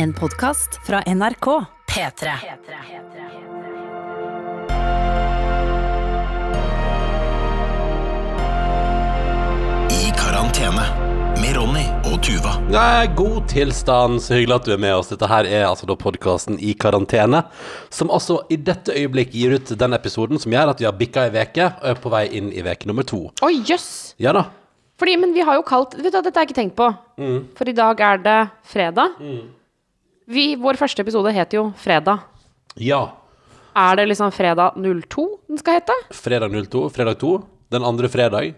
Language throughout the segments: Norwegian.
En podkast fra NRK. P3. I karantene med Ronny og Tuva. Nei, god tilstand, så hyggelig at du er med oss. Dette her er altså da podkasten I karantene, som altså i dette øyeblikk gir ut den episoden som gjør at vi har bikka ei veke og er på vei inn i veke nummer to. Oi, jøss. Ja da. Fordi, men vi har jo kalt Vet du hva, dette har jeg ikke tenkt på. Mm. For i dag er det fredag. Vi, vår første episode het jo Fredag. Ja. Er det liksom Fredag 02 den skal hete? Fredag 02, fredag 2, den andre fredag.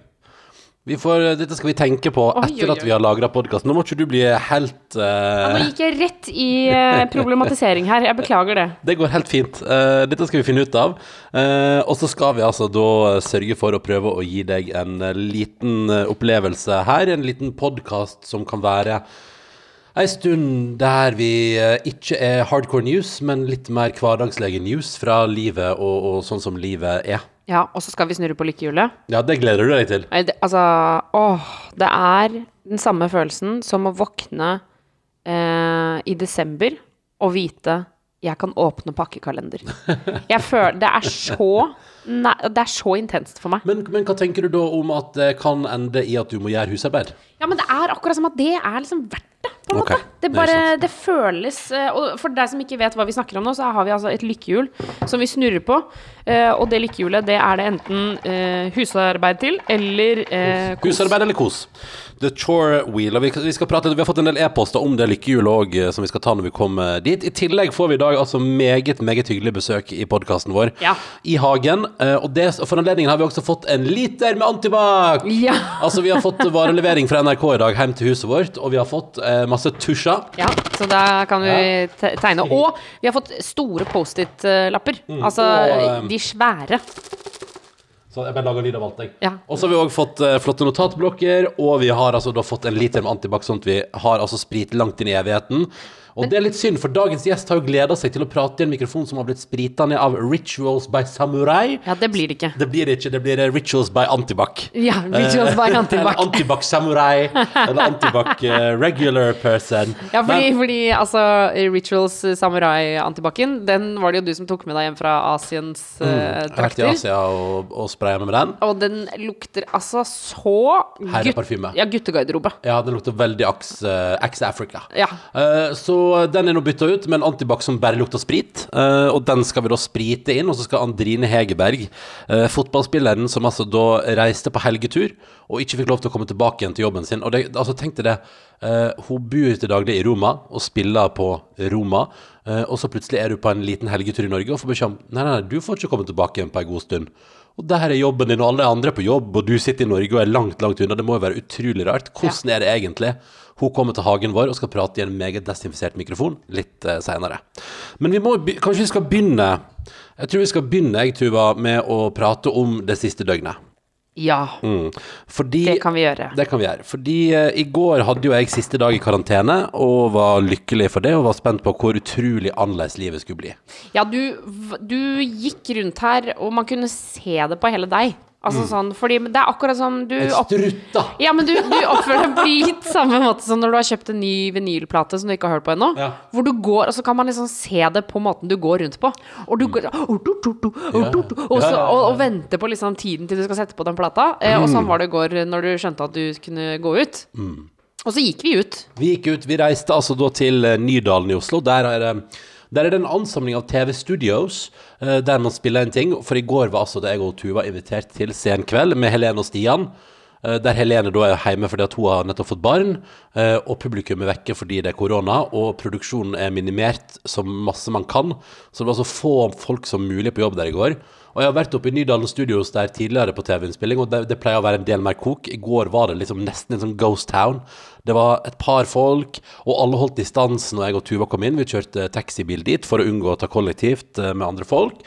Vi får, dette skal vi tenke på Oi, etter oi, at vi har lagra podkasten. Nå må ikke du bli helt Ja, nå eh, gikk jeg rett i eh, problematisering her. Jeg beklager det. Det går helt fint. Uh, dette skal vi finne ut av. Eh, og så skal vi altså da sørge for å prøve å gi deg en eh, liten eh, opplevelse her. En liten podkast som kan være ei stund der vi eh, ikke er hardcore news, men litt mer hverdagslige news fra livet og, og sånn som livet er. Ja, Og så skal vi snurre på lykkehjulet. Ja, det gleder du deg til. Det, altså Åh. Det er den samme følelsen som å våkne eh, i desember og vite jeg kan åpne pakkekalender. Jeg føler Det er så Nei, det er så intenst for meg. Men, men hva tenker du da om at det kan ende i at du må gjøre husarbeid? Ja, men det er akkurat som at det er liksom det, på en okay. måte. Det bare, det, det føles eh, Og for deg som ikke vet hva vi snakker om nå, så har vi altså et lykkehjul som vi snurrer på. eh, Og det lykkehjulet, det er det enten eh, husarbeid til, eller kos. Husarbeid eller kos? The Chore Wheel. Og vi, vi, prate, vi har fått en del e-poster om det lykkehjulet òg, som vi skal ta når vi kommer dit. I tillegg får vi i dag altså meget meget hyggelig besøk i podkasten vår Ja. i hagen. Og det, for anledningen har vi også fått en liter med antibac! Ja. Altså, vi har fått varelevering fra NRK i dag hjem til huset vårt, og vi har fått eh, masse tusjer. Ja, så da kan vi te- tegne. Og vi har fått store Post-It-lapper. Altså Og, eh, de svære. Så jeg bare lager lyd av alt, jeg. Ja. Og så har vi òg fått eh, flotte notatblokker, og vi har altså da fått en liter med antibac, sånn at vi har altså sprit langt inn i evigheten. Og det er litt synd, for dagens gjest har jo gleda seg til å prate i en mikrofon som har blitt sprita ned av Rituals by Samurai. Ja, det blir det ikke. Det blir det ikke, det blir eh, Rituals by Antibac. Ja, Rituals by Eller Antibac. Antibac Samurai. Eller Antibac eh, Regular Person. Ja, fordi, Men- fordi altså Rituals Samurai-antibac-en, den var det jo du som tok med deg hjem fra Asiens uh, jeg har vært i. Asia og, og spraya med den. Og den lukter altså så Herreparfyme. Ja, guttegarderobe. Ja, den lukter veldig Axe uh, Africa. Ja. Uh, så den er nå bytta ut med en antibac som bare lukter sprit. Uh, og den skal vi da sprite inn. Og så skal Andrine Hegerberg, uh, fotballspilleren som altså da reiste på helgetur og ikke fikk lov til å komme tilbake igjen til jobben sin. Og det, altså tenkte det. Eh, hun bor til daglig i Roma og spiller på Roma. Uh, og så plutselig er du på en liten helgetur i Norge og får beskjed om nei, nei, nei, du får ikke komme tilbake igjen på en god stund. Og der er jobben din, og alle andre er på jobb, og du sitter i Norge og er langt, langt unna. Det må jo være utrolig rart. Hvordan er det egentlig? Hun kommer til hagen vår og skal prate i en meget desinfisert mikrofon litt uh, seinere. Men vi må, kanskje vi skal begynne Jeg tror vi skal begynne, jeg, Tuva, med å prate om det siste døgnet. Ja, Mm. Fordi det kan vi gjøre. det kan vi gjøre. Fordi uh, i går hadde jo jeg siste dag i karantene, og var lykkelig for det, og var spent på hvor utrolig annerledes livet skulle bli. Ja, du, du gikk rundt her, og man kunne se det på hele deg. Altså sånn, fordi det er akkurat som du En strutt, da! Ja, men du, du oppfører deg på litt samme måte som når du har kjøpt en ny vinylplate som du ikke har hørt på ennå. Ja. Hvor du går, og så kan man liksom se det på måten du går rundt på. Og du går og, så, og, og venter på liksom tiden til du skal sette på den plata. Eh, og sånn var det i går når du skjønte at du kunne gå ut. Og så gikk vi ut. Vi gikk ut, vi reiste altså da til eh, Nydalen i Oslo. Der er, det- der er det en ansamling av TV-studios eh, der man spiller en ting. For i går var altså det jeg og Tuva invitert til Senkveld med Helene og Stian. eh, Der Helene da er hjemme fordi at hun har nettopp fått barn, eh, og publikum er vekke fordi det er korona, og produksjonen er minimert så masse man kan. Så det var så få folk som mulig på jobb der i går. Og jeg har vært oppe i Nydalen Studios der tidligere på TV-innspilling, og det, det pleier å være en del mer kok. I går var det liksom nesten en sånn ghost town. Det var et par folk, og alle holdt distansen når jeg og Tuva kom inn. Vi kjørte taxibil dit for å unngå å ta kollektivt eh, med andre folk.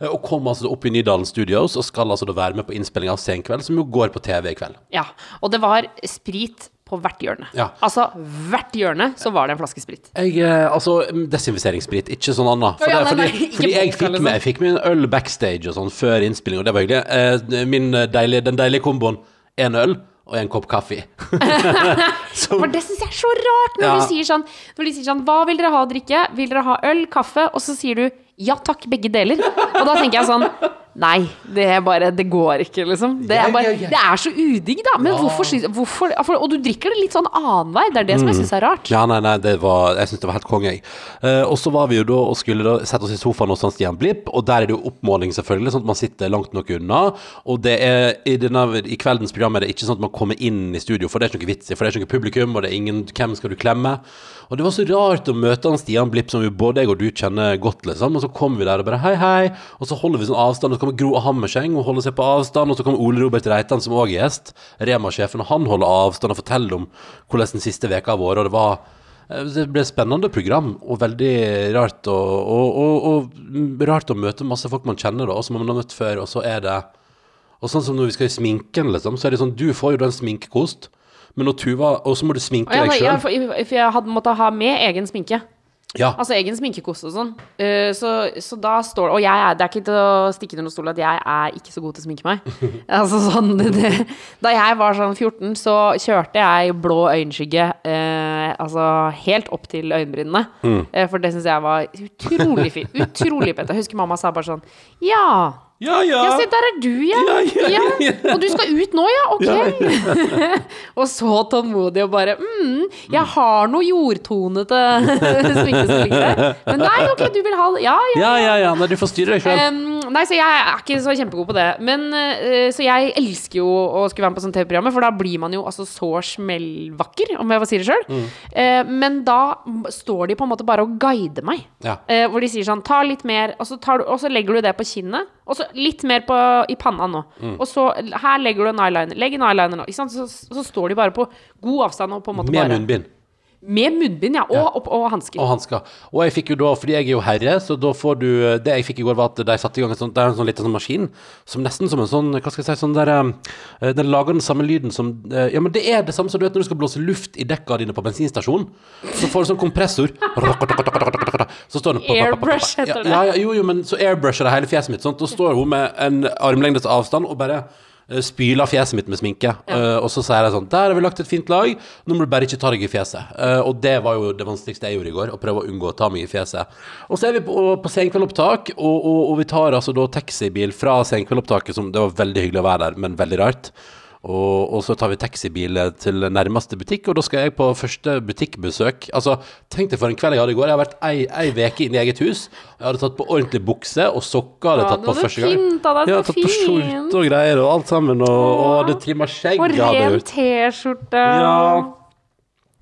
Eh, Og kom altså opp i Nydalen Studios og skal altså da være med på innspilling av Senkveld, som jo går på TV i kveld. Ja. Og det var sprit på hvert hjørne. Ja. Altså hvert hjørne så var det en flaske sprit. Jeg, eh, altså, mm, desinfiseringssprit, ikke sånn annet. For ja, nei, fordi, fordi jeg fikk med, jeg fikk med en øl backstage og sånn før innspilling, og det var hyggelig. Eh, min deilige, den deilige komboen, en øl og en kopp kaffe. Så- For det syns jeg er så rart når, Ja. du sier sånn, når de sier sånn Hva vil dere ha å drikke? Vil dere ha øl, kaffe? Og så sier du ja takk, begge deler. Og da tenker jeg sånn Nei, det er bare Det går ikke, liksom. Det er, bare, ja, ja. Det er så udigg, da. Men hvorfor, hvorfor for, Og du drikker det litt sånn annenvei. Det er det som jeg syns er rart. Mm. Ja, nei, nei, det var, jeg syns det var helt konge, jeg. Uh, og så var vi jo da og skulle da sette oss i sofaen hos Stian Blipp, og der er det jo oppmåling, selvfølgelig, sånn at man sitter langt nok unna. Og det er i, denne, i kveldens program er det ikke sånn at man kommer inn i studio, for det er ikke noe vits i, for det er ikke noe publikum, og det er ingen Hvem skal du klemme? Og det var så rart å møte han Stian Blipp, som jo både jeg og du kjenner godt, liksom. Og så kommer vi der og bare hei, hei, og så holder vi sånn avstand, og så kommer Gro Hammerseng og holder seg på avstand, og så kommer Ole Robert Reitan, som òg er gjest, Rema-sjefen, og han holder avstand og forteller om hvordan den siste veka har vært, og det var eh, det ble et spennende program, og veldig rart og, og, og mm, rart å møte masse folk man kjenner, da, og som man har møtt før, og så er det Og sånn som når vi skal i sminken, liksom, så er det sånn Du får jo den en sminkekost, men når Tuva Og så må du sminke deg sjøl. Ja, for, for jeg hadde måttet ha med egen sminke. Ja. Altså egen sminkekost og sånn. Uh, så, så da står Og jeg er, det er ikke til å stikke under stol at jeg er ikke så god til å sminke meg. altså sånn det, det, Da jeg var sånn 14, så kjørte jeg blå øyenskygge uh, altså helt opp til øyenbrynene. Mm. Uh, for det syns jeg var utrolig fint. Utrolig pent. Jeg husker mamma sa bare sånn Ja, Ja, ja. ja, se, der er du, ja. Ja, ja, ja. Og du skal ut nå, ja? Ok. og så tålmodig og bare mm, Jeg har noe jordtonete sminke som ligger der. Men nei, ok, du vil ha det. Ja, ja. Ja. Nei, du får styre deg sjøl. Um, nei, så jeg er ikke så kjempegod på det. Men uh, Så jeg elsker jo å skulle være med på sånne TV-programmer, for da blir man jo altså så smellvakker, om jeg får si det sjøl. Mm. men da står de på en måte bare og guider meg. Ja. Eh, hvor de sier sånn Ta litt mer, og så, tar du, og så legger du det på kinnet. Og så litt mer på, i panna nå. Mm. Og så her legger du en eyeliner. Legg en eyeliner nå. Sant? Så, så står de bare på god avstand og på en måte Med bare munnbind. Med munnbind, ja. Og, og, og hansker. Og hansker. Og jeg fikk jo da, fordi jeg er jo herre, så da får du Det jeg fikk i går, var at de satte i gang en sånn, det er en sånn liten sånn maskin som nesten som en sånn Hva skal jeg si sånn der eh, Den lager den samme lyden som eh, Ja, men det er det samme som du vet når du skal blåse luft i dekka dine på bensinstasjonen. Så får du sånn kompressor. Så står det Airbrush heter det. Ja, ja, jo, jo, men så airbrusher det hele fjeset mitt. Sånn. Da står hun med en armlengdes avstand og bare eh, spyler fjeset mitt med sminke. Eh, og så sier jeg sånn Der har vi lagt et fint lag, nå må du bare ikke ta deg i fjeset. Uh, og det var jo det vanskeligste jeg gjorde i går, å prøve å unngå å ta meg i fjeset. Og så er vi på, på Senkveldopptak, og, og, og vi tar altså da taxibil fra Senkveldopptaket, som det var veldig hyggelig å være der, men veldig rart. Og, og så tar vi taxibil til nærmeste butikk, og da skal jeg på første butikkbesøk. Altså, tenk deg for en kveld jeg hadde i går. Jeg har vært ei, ei veke inne i eget hus. Jeg hadde tatt på ordentlig bukse, og sokker hadde jeg Ja, tatt det på første gang. fint av deg, Ja, så tatt på fint. skjorte og greier, og alt sammen, og, og hadde trimma skjegg. Og ren. T-skjorte. Ja.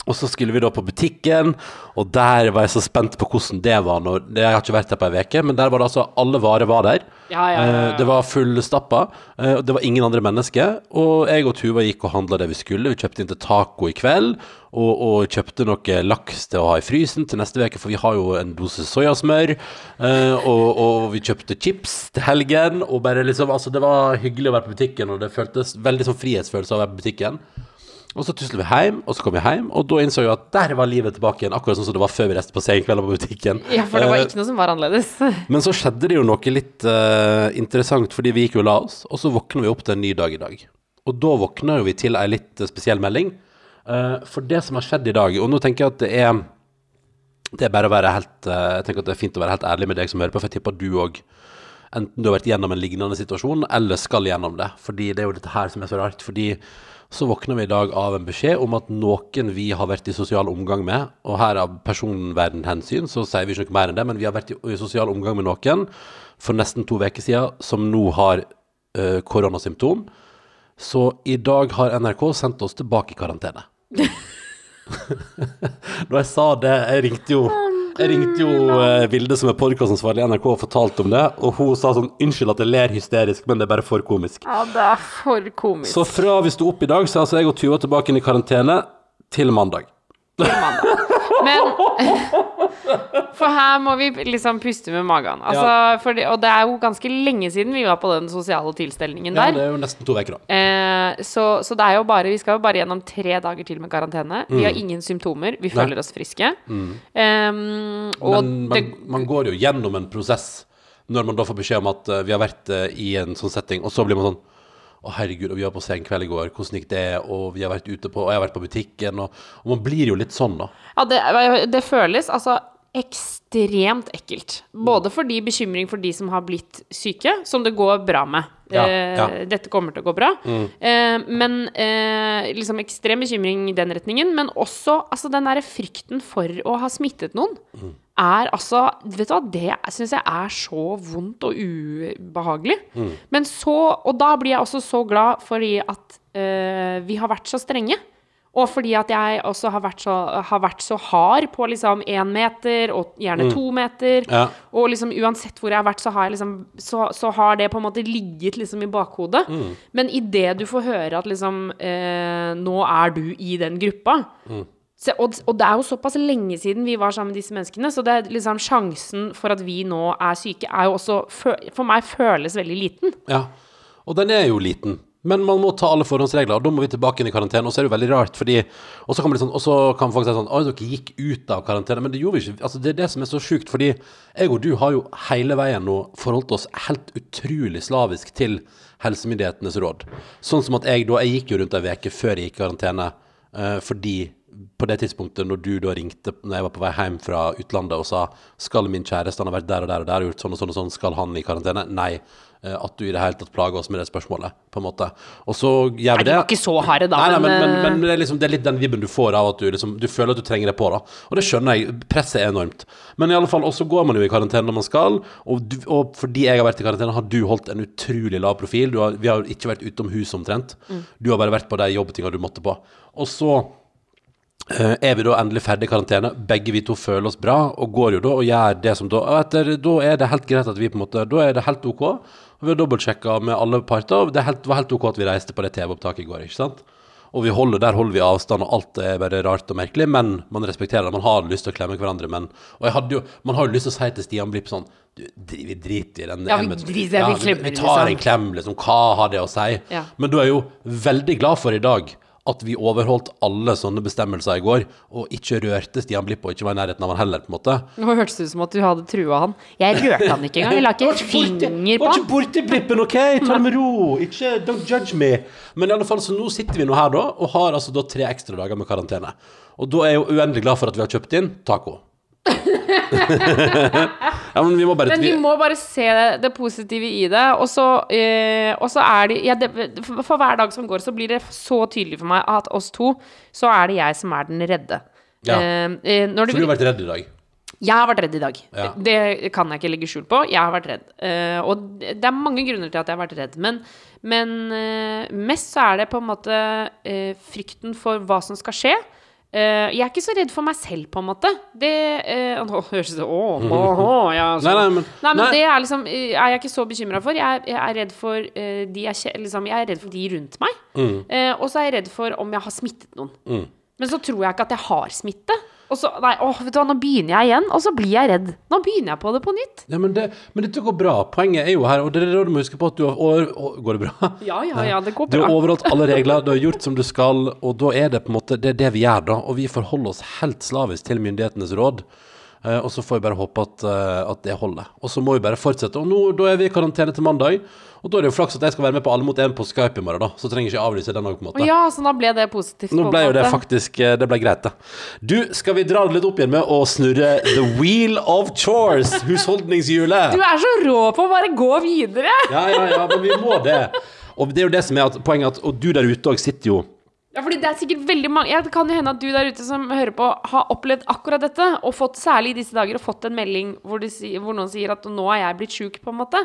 Og så skulle vi da på butikken, og der var jeg så spent på hvordan det var. Når, jeg har ikke vært der på ei uke, men der var det altså alle varer var der. Ja, ja, ja. Eh, Det var fullstappa, eh, og det var ingen andre mennesker. Og jeg og Tuva gikk og handla det vi skulle. Vi kjøpte inn til taco i kveld, og, og kjøpte noe laks til å ha i frysen til neste uke, for vi har jo en dose soyasmør. eh, Og, og vi kjøpte chips til helgen, og bare liksom Altså, det var hyggelig å være på butikken, og det føltes veldig som frihetsfølelse av å være på butikken. Og så tusler vi hjem, og så kom vi hjem, og da innså jeg at der var livet tilbake igjen, akkurat sånn som det var før vi reiste på senkvelder på butikken. Ja, for det var Eh, ikke noe som var annerledes. Men så skjedde det jo noe litt uh, interessant, fordi vi gikk jo og la oss, og så våkna vi opp til en ny dag i dag. Og da våkna jo vi til ei litt eh, spesiell melding. Uh, for det som har skjedd i dag, og nå tenker jeg at det er det er bare å være helt Jeg tenker at det er fint å være helt ærlig med deg som hører på, for jeg tipper at du òg enten du har vært gjennom en lignende situasjon, eller skal gjennom det. Fordi det er jo dette her som er så rart. Fordi så våkner vi i dag av en beskjed om at noen vi har vært i sosial omgang med, og her av personvernhensyn så sier vi ikke noe mer enn det, men vi har vært i, i sosial omgang med noen for nesten to uker siden som nå har uh, koronasymptom. Så i dag har NRK sendt oss tilbake i karantene. Når jeg sa det, jeg ringte jo Jeg ringte jo eh, Vilde som er podkastansvarlig i NRK og fortalte om det, og hun sa sånn Unnskyld at jeg ler hysterisk, men det er bare for komisk. Ja, det er for komisk. Så fra vi sto opp i dag, så er altså jeg og Tuva tilbake inn i karantene til mandag. Men For her må vi liksom puste med magen. Altså, det, og det er jo ganske lenge siden vi var på den sosiale tilstelningen Ja, det er jo nesten to uker, da. Eh, så, så det er jo bare Vi skal jo bare gjennom tre dager til med karantene. Vi Mm. har ingen symptomer. Vi føler oss friske. Ehm, og Men man, man går jo gjennom en prosess når man da får beskjed om at eh, vi har vært eh, i en sånn setting, og så blir man sånn Å, herregud, og vi var på senkveld i går, hvordan gikk det? Og vi har vært ute på, og jeg har vært på butikken, og, og man blir jo litt sånn, da. Ja, det, det føles altså ekstremt ekkelt. Både fordi bekymring for de som har blitt syke, som det går bra med. Ja, Eh, ja. Dette kommer til å gå bra. Eh, men eh, liksom ekstrem bekymring i den retningen. Men også altså, den derre frykten for å ha smittet noen. Er altså Vet du hva, det syns jeg er så vondt og ubehagelig. Men så Og da blir jeg også så glad fordi at eh, vi har vært så strenge. Og fordi at jeg også har vært så, har vært så hard på liksom én meter, og gjerne to meter. Ja. Og liksom uansett hvor jeg har vært, så har, jeg liksom, så, så har det på en måte ligget liksom i bakhodet. Men idet du får høre at liksom eh, Nå er du i den gruppa. Se, og, og det er jo såpass lenge siden vi var sammen med disse menneskene, så det er liksom sjansen for at vi nå er syke, er jo også For meg føles veldig liten. Ja, og den er jo liten. Men man må ta alle forhåndsregler, og da må vi tilbake inn i karantene. Og så er det jo veldig rart, fordi Og så kan, liksom, kan folk si sånn Oi, dere gikk ut av karantene. Men det gjorde vi ikke. Altså, det er det som er så sjukt, fordi jeg og du har jo hele veien nå forholdt oss helt utrolig slavisk til helsemyndighetenes råd. Sånn som at jeg da Jeg gikk jo rundt ei uke før jeg gikk i karantene, eh, fordi på det tidspunktet når du da ringte når jeg var på vei hjem fra utlandet og sa skal min kjæreste, han har vært der og der og der og gjort sånn og sånn og sånn, skal han i karantene? Nei. Eh, At du i det hele tatt plager oss med det spørsmålet, på en måte. Og så gjør Nei, vi de det. var ikke så harde da, Nei, nei, men, men, men, eh, men det, er liksom, det er litt den vibben du får av at du, liksom, du føler at du trenger det på. da Og det skjønner jeg. Presset er enormt. Men i alle fall, også går man jo i karantene når man skal. Og, du, og fordi jeg har vært i karantene, har du holdt en utrolig lav profil. Du har, vi har ikke vært utom hus omtrent. Du har bare vært på de jobbtinga du måtte på. Og så Eh, er vi da endelig ferdig i karantene, begge vi to føler oss bra, og går jo da og gjør det som da og etter, Da er det helt greit at vi på en måte Da er det helt OK. Vi har dobbeltsjekka med alle parter, det helt, var helt OK at vi reiste på det TV-opptaket i går, ikke sant? Og vi holder, der holder vi avstand, og alt er bare rart og merkelig, men man respekterer det. Man har lyst til å klemme hverandre, men Og jo Man har jo lyst til å si til Stian Blipp sånn du, vi driter i den Ja, vi driter ja, vi vi tar liksom. en klem, liksom. Hva har det å si? Ja. Men du er jo veldig glad for i dag at vi overholdt alle sånne bestemmelser i går, og ikke rørte Stian Blipp og ikke var i nærheten av han heller, på en måte. Nå hørtes det ut som at du hadde trua han. Jeg rørte han ikke engang. Jeg la ikke et finger på Var han. ikke borti Blippen, OK? Ta det med ro. Ikke Don't judge me. Men i alle fall, så nå sitter vi nå her, da, og har altså da tre ekstra dager med karantene. Og da er jeg jo uendelig glad for at vi har kjøpt inn taco. ja, men vi må bare Men vi må bare se det, det positive i det. Og så, eh, og så er det, ja, det for, hver dag som går, så blir det så tydelig for meg at oss to, så er det jeg som er den redde. Ja. Eh, eh, For du har vært redd i dag. Jeg har vært redd i dag. Ja. Det kan jeg ikke legge skjul på. Jeg har vært redd. Eh, og det er mange grunner til at jeg har vært redd. Men, men eh, mest så er det på en måte eh, frykten for hva som skal skje. Eh, jeg er ikke så redd for meg selv, på en måte. Det eh, høres åh, ja. Nei, nei, men- Nei, det er liksom eh, er jeg ikke så bekymra for. Jeg, er- jeg er redd for uh, de jeg, liksom, jeg er redd for de rundt meg. Mm. Uh, og så er jeg redd for om jeg har smittet noen. Men så tror jeg ikke at jeg har smitte. Og så, nei, åh, vet du hva, nå begynner jeg igjen, og så blir jeg redd. Nå begynner jeg på det på nytt. Ja, men, det, men dette går bra. Poenget er jo her, og det er det du må huske på at du har over, Går det bra? Ja, ja, ja, det går bra. Du har overholdt alle regler, du har gjort som du skal, og da er det på en måte det, er det vi gjør, da. Og vi forholder oss helt slavisk til myndighetenes råd. Eh, og så får vi bare håpe at, eh, at det holder. Og så må vi bare fortsette. Og nå, da er vi i karantene til mandag. Og da er det jo flaks at jeg skal være med på Alle mot én på Skype i morgen, da. Så trenger jeg ikke avlyse den òg, på en måte. Ja, så da ble det positivt. Nå ble jo det faktisk eh, Det ble greit, det. Du, skal vi dra det litt opp igjen med å snurre The Wheel of Chores? Husholdningshjulet. Du er så rå på å bare gå videre! Ja, ja, ja, men vi må det. Og det er jo det som er at poenget at Og du der ute òg sitter jo Ja, fordi det er sikkert veldig mange ja, Det kan jo hende at du der ute som hører på, har opplevd akkurat dette, og fått, særlig i disse dager, og fått en melding hvor, de, hvor noen sier at 'nå er jeg blitt sjuk', på en måte.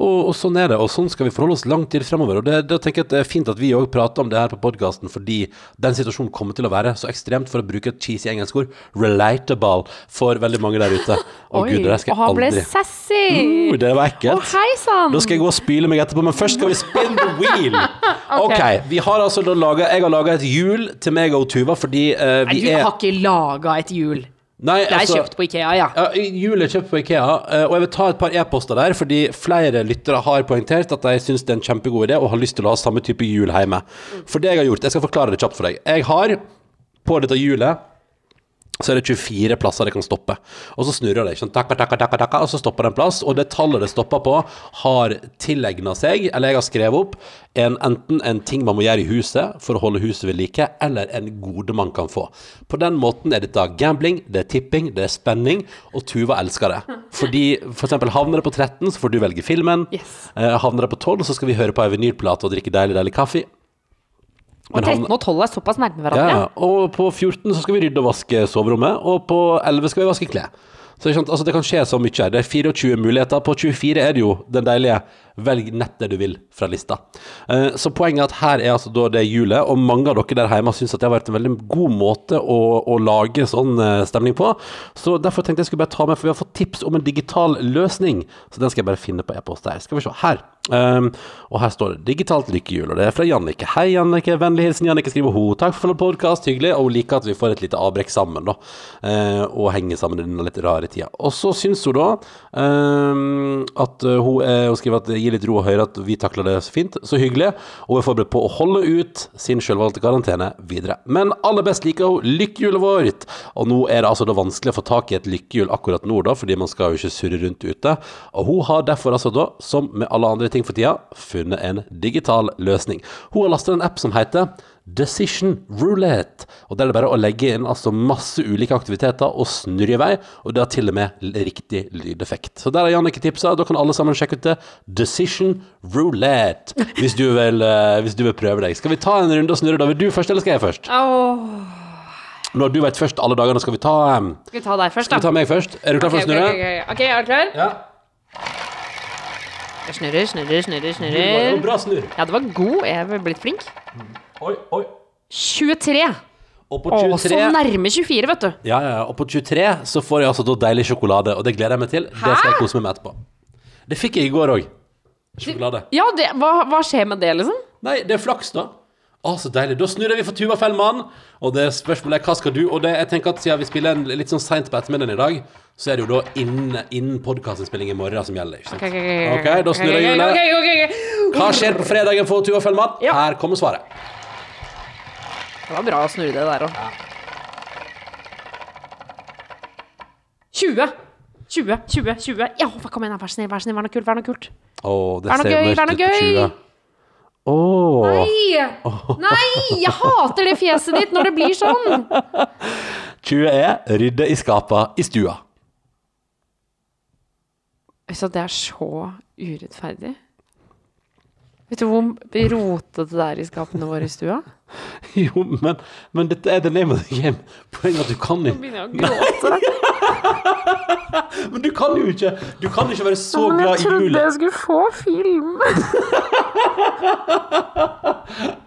Og, og sånn er det, og sånn skal vi forholde oss lang tid fremover. Og det, det, tenker jeg at det er fint at vi òg prater om det her på podkasten, fordi den situasjonen kommer til å være så ekstremt, for å bruke et cheesy engelsk ord, relatable for veldig mange der ute. Å gud, det skal jeg aldri og han ble sassy! Uh, Det var ekkelt. ekkelt. hei sann! Da skal jeg gå og spyle meg etterpå, men først skal vi spin the wheel. Ok, vi har altså da laget, Jeg har laga et hjul til meg og Tuva fordi eh, Nei, du er har ikke laga et hjul. Nei, Det er altså- kjøpt på Ikea, ja. ja, Jul er kjøpt på Ikea, eh, og jeg vil ta et par e-poster der, fordi flere lyttere har poengtert at de syns det er en kjempegod idé og har lyst til å ha samme type jul hjemme. For det jeg har gjort, jeg skal forklare det kjapt for deg. Jeg har på dette hjulet så er det 24 plasser det kan stoppe. Og så snurrer det, sånn. Takka, takka, takka, takka, og så stopper det en plass. Og det tallet det stopper på, har tilegna seg, eller jeg har skrevet opp, en, enten en ting man må gjøre i huset for å holde huset ved like, eller en gode man kan få. På den måten er dette gambling, det er tipping, det er spenning, og Tuva elsker det. Fordi for eksempel havner det på 13, så får du velge filmen. Yes. Eh, havner det på 12, så skal vi høre på ei vinylplate og drikke deilig, deilig kaffe. Og Men han- 13 og 12 er såpass nærme hverandre. ja. og på 14 så skal vi rydde og vaske soverommet, og på 11 skal vi vaske klær. Så? Altså, det kan skje så mye her. Det er 24 muligheter. På 24 er det jo den deilige velg nett det du vil fra lista. Eh, så poenget er at her er altså da det hjulet, og mange av dere der hjemme syns at det har vært en veldig god måte å, å lage sånn eh, stemning på. Så derfor tenkte jeg skulle bare ta med, for vi har fått tips om en digital løsning. Så den skal jeg bare finne på e-post der. Skal vi se. Her. Um, og her står det 'Digitalt lykkehjul', og det er fra Jannike. Hei, Jannike. Vennlig hilsen Jannike, skriver hun. Takk for podkast, hyggelig. Og hun liker at vi får et lite avbrekk sammen, da. Uh, og henger sammen i denne litt rare tida. Og så syns hun da um, at hun, uh, hun skriver at gir litt ro å høre at vi takler det så fint. Så hyggelig. Og er forberedt på å holde ut sin selvvalgte karantene videre. Men aller best liker hun lykkehjulet vårt. Og nå er det altså da vanskelig å få tak i et lykkehjul akkurat nå, da, fordi man skal jo ikke surre rundt ute. Og hun har derfor altså da, som med alle andre ting for tida, funnet en digital løsning. Hun har lastet en app som heter Decision Roulette. Og der er det bare å legge inn altså masse ulike aktiviteter og snurre i vei, og det har til og med riktig lydeffekt. Så der har Jannicke tipsa. Da kan alle sammen sjekke ut det. Decision Roulette. Hvis du vil, eh, hvis du vil prøve deg. Skal vi ta en runde og snurre? da? Vil du først, eller skal jeg først? Nå Når du vet først alle dagene, skal vi ta, um, skal vi ta deg først, skal da? vi ta meg først? Er du klar for å snurre? ok, okay, ok. Er du klar? Ja. Jeg snurrer, snurrer, snurrer, Det var jo bra snurr. Ja, det var god. Jeg er blitt flink. Oi, oi. 23. Og på Å, så nærme 24, vet du. Ja, ja, ja. Og på 23 så får jeg altså da deilig sjokolade, og det gleder jeg meg til. Det skal jeg kose meg med etterpå. Det fikk jeg i går òg. Sjokolade. Ja, det, hva, hva skjer med det, liksom? Nei, det er flaks, da. Å, så deilig. Da snurrer vi for Tuva Fellmann. Og det spørsmålet er hva skal du? Og det, jeg tenker at siden vi spiller en litt sånn seint på ettermiddagen i dag, så er det jo da innen, innen podkastinnspilling i morgen som gjelder. ikke sant? Ok, da snur jeg hjulet. Hva skjer på fredagen for Tuva Fellmann? Her kommer svaret. Det var bra å snurre det der òg. 20. 20, 20, 20. Ja, hva kom igjen, vær så snill, vær så snill, vær noe kult, vær noe kult. Å, det Vær noe ser gøy, mørkt vær noe ut på gøy. 20. Åh. Nei! Nei! Jeg hater det fjeset ditt når det blir sånn. 20 er rydde i skapa i stua. Vet det er så urettferdig? Vet du hvor rotete det er i skapene våre i stua? Jo, men, men dette er the name of the game. Poenget er at du kan jo Begynner jeg å gråte. Men du kan jo ikke Du kan ikke være så glad i julet. jeg trodde jeg skulle få film.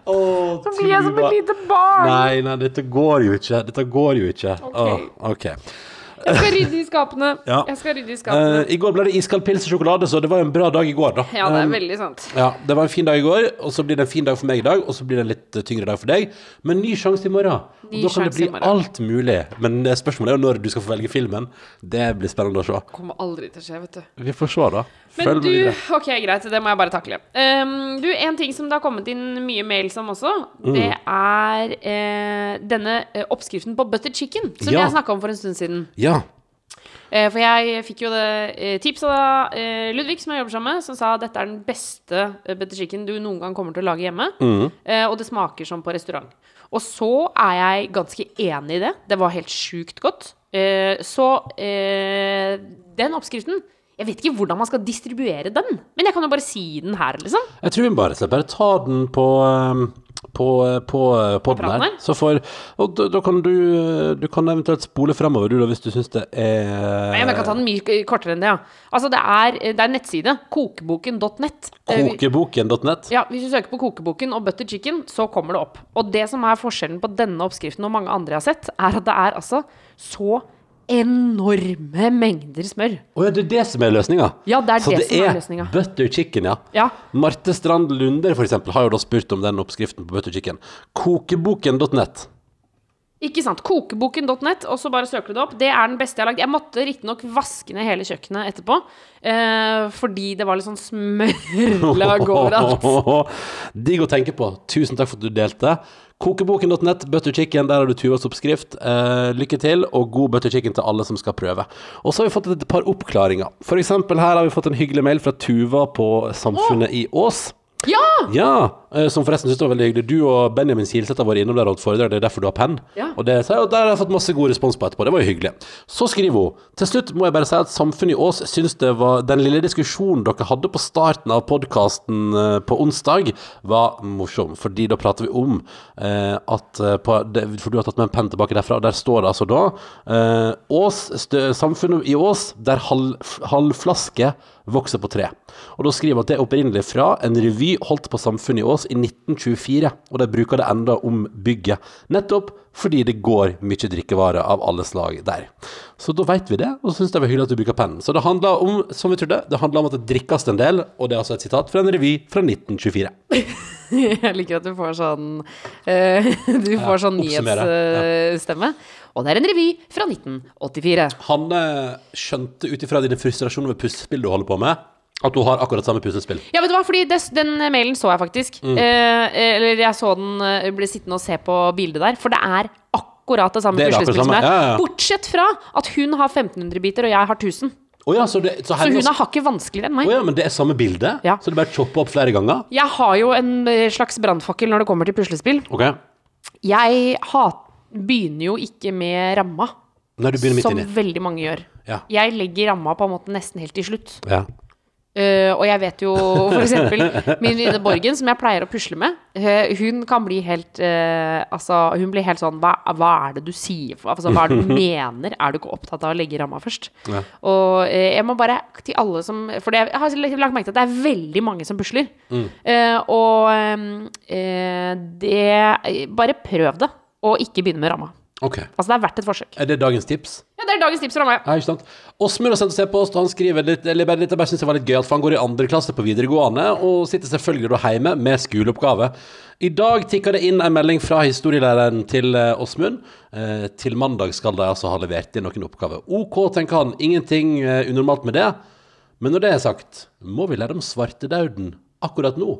Åh, Så blir jeg som et lite barn. Nei, nei, dette går jo ikke. Dette går jo ikke. Ok. Jeg skal rydde i skapene. Ja. Jeg skal rydde i skapene. uh, I går ble det iskald pils og sjokolade, så det var jo en bra dag i går, da. Ja, det er Um, veldig sant. ja, det var en fin dag i går, og så blir det en fin dag for meg i dag, og så blir det en litt eh, tyngre dag for deg. Men ny sjanse i morgen. Og da kan det bli alt mulig. Men spørsmålet er jo når du skal få velge filmen. Det blir spennende å se. Kommer aldri til å skje, vet du. Vi får se, da. Men du, ok, greit, det må jeg bare takle. Um, du, en ting som det har kommet inn mye mails om også, Mm. det er eh, denne eh, oppskriften på butter chicken, som Ja. jeg snakka om for en stund siden. Ja. Eh, for jeg fikk jo det eh, tipset av eh, Ludvig, som jeg jobber sammen med, som sa at dette er den beste eh, butter chicken du noen gang kommer til å lage hjemme. Mm. Eh, og det smaker som på restaurant. Og så er jeg ganske enig i det. Det var helt sjukt godt. Så den oppskriften Jeg vet ikke hvordan man skal distribuere den, men jeg kan jo bare si den her, liksom. Jeg tror vi bare bare ta den på um, på, på, på den her. Så for, og da, da kan du Du kan eventuelt spole fremover, du, da, hvis du syns det er Nei, men jeg kan ta den mye kortere enn det, ja. Altså, det er, det er nettside. Kokeboken.net? Kokeboken.nett. Ja, Hvis du søker på kokeboken og butter chicken, så kommer det opp. Og det som er forskjellen på denne oppskriften og mange andre jeg har sett, er at det er altså så enorme mengder smør. Å ja, det er det som er løsninga? Ja, det er Så det det som er er løsninga. butter chicken, ja. Ja. Marte Strand Lunder, for eksempel, har jo da spurt om den oppskriften på butter chicken. Kokeboken.nett. Ikke sant. Kokeboken.net, og så bare søker du det opp. Det er den beste jeg har lagd. Jeg måtte riktignok vaske ned hele kjøkkenet etterpå, eh, fordi det var litt sånn smørlag overalt. Digg å tenke på. Tusen takk for at du delte. Kokeboken.nett, butter chicken, der har du Tuvas oppskrift. Eh, lykke til, og god butter chicken til alle som skal prøve. Og så har vi fått et par oppklaringer. For eksempel her har vi fått en hyggelig mail fra Tuva på Samfunnet i Ås. Ja! Ja, som forresten synes det var veldig hyggelig. Du og Benjamin Silseth har vært innom der og holdt foredrag, det er derfor du har penn. Ja. Og det, så, og der har jeg fått masse god respons på etterpå, det var jo hyggelig. Så skriver hun Til slutt må jeg bare si at Samfunnet i Ås syns det var Den lille diskusjonen dere hadde på starten av podkasten på onsdag, var morsom. Fordi da prater vi om eh, at eh, på, For du har tatt med en penn tilbake derfra, og der står det altså da eh, Ås, stø, Samfunnet i Ås, der halv, halvflaske vokser på tre. Og da skriver hun at det er opprinnelig fra en revy holdt på Samfunnet i Ås i 1924, og de bruker det enda om bygget. Nettopp fordi det går mye drikkevarer av alle slag der. Så da vet vi det, og så syns det var hyggelig at du bruker pennen. Så det handler om, som vi trodde, det handler om at det drikkes en del, og det er altså et sitat fra en revy fra 1924. Jeg liker at du får sånn uh, Du får sånn nyhetsstemme. Og det er en revy fra 1984. Hanne skjønte ut ifra dine frustrasjoner over puslespill du holder på med, at du har akkurat samme puslespill. Ja, vet du hva, fordi det, den mailen så jeg faktisk. Mm. Eh, eller jeg så den, eh, ble sittende og se på bildet der. For det er akkurat det samme Det er akkurat puslespill som jeg. ja, ja. Bortsett fra at hun har 1500 biter, og jeg har 1000. Oh ja, så, det, så, Så hun har hakket vanskeligere enn meg. Oh ja, men det er samme bilde? Ja. Så det bare chopper opp flere ganger? Jeg har jo en eh, slags brannfakkel når det kommer til puslespill. Okay. Jeg hat, begynner jo ikke med ramma, Nei, som veldig mange gjør. Ja. Jeg legger ramma på en måte nesten helt til slutt. ja. Eh, og jeg vet jo eksempel min venninne Borgen, som jeg pleier å pusle med, uh, hun kan bli helt uh, Altså, hun blir helt sånn hva, hva er det du sier Altså, hva er det du mener? Er du ikke opptatt av å legge ramma først? Ja. Og jeg må bare til alle som For det, jeg har lagt merke til at det er veldig mange som pusler. Eh, og det Bare prøv det, og ikke begynne med ramma. Okay. Altså, det er verdt et forsøk. Er det dagens tips? Det er dagens tips fra meg. Ja, ikke sant? Åsmund har sendt oss e-post, og han skriver litt, eller bare litt, jeg bare synes det var litt gøy at han går i andre klasse på videregående, og sitter selvfølgelig da hjemme med skoleoppgave. I dag tikker det inn en melding fra historielæreren til eh, Åsmund. Eh, til mandag skal de altså ha levert inn noen oppgaver. OK, tenker han, ingenting eh, unormalt med det. Men når det er sagt, må vi lære om svartedauden akkurat nå?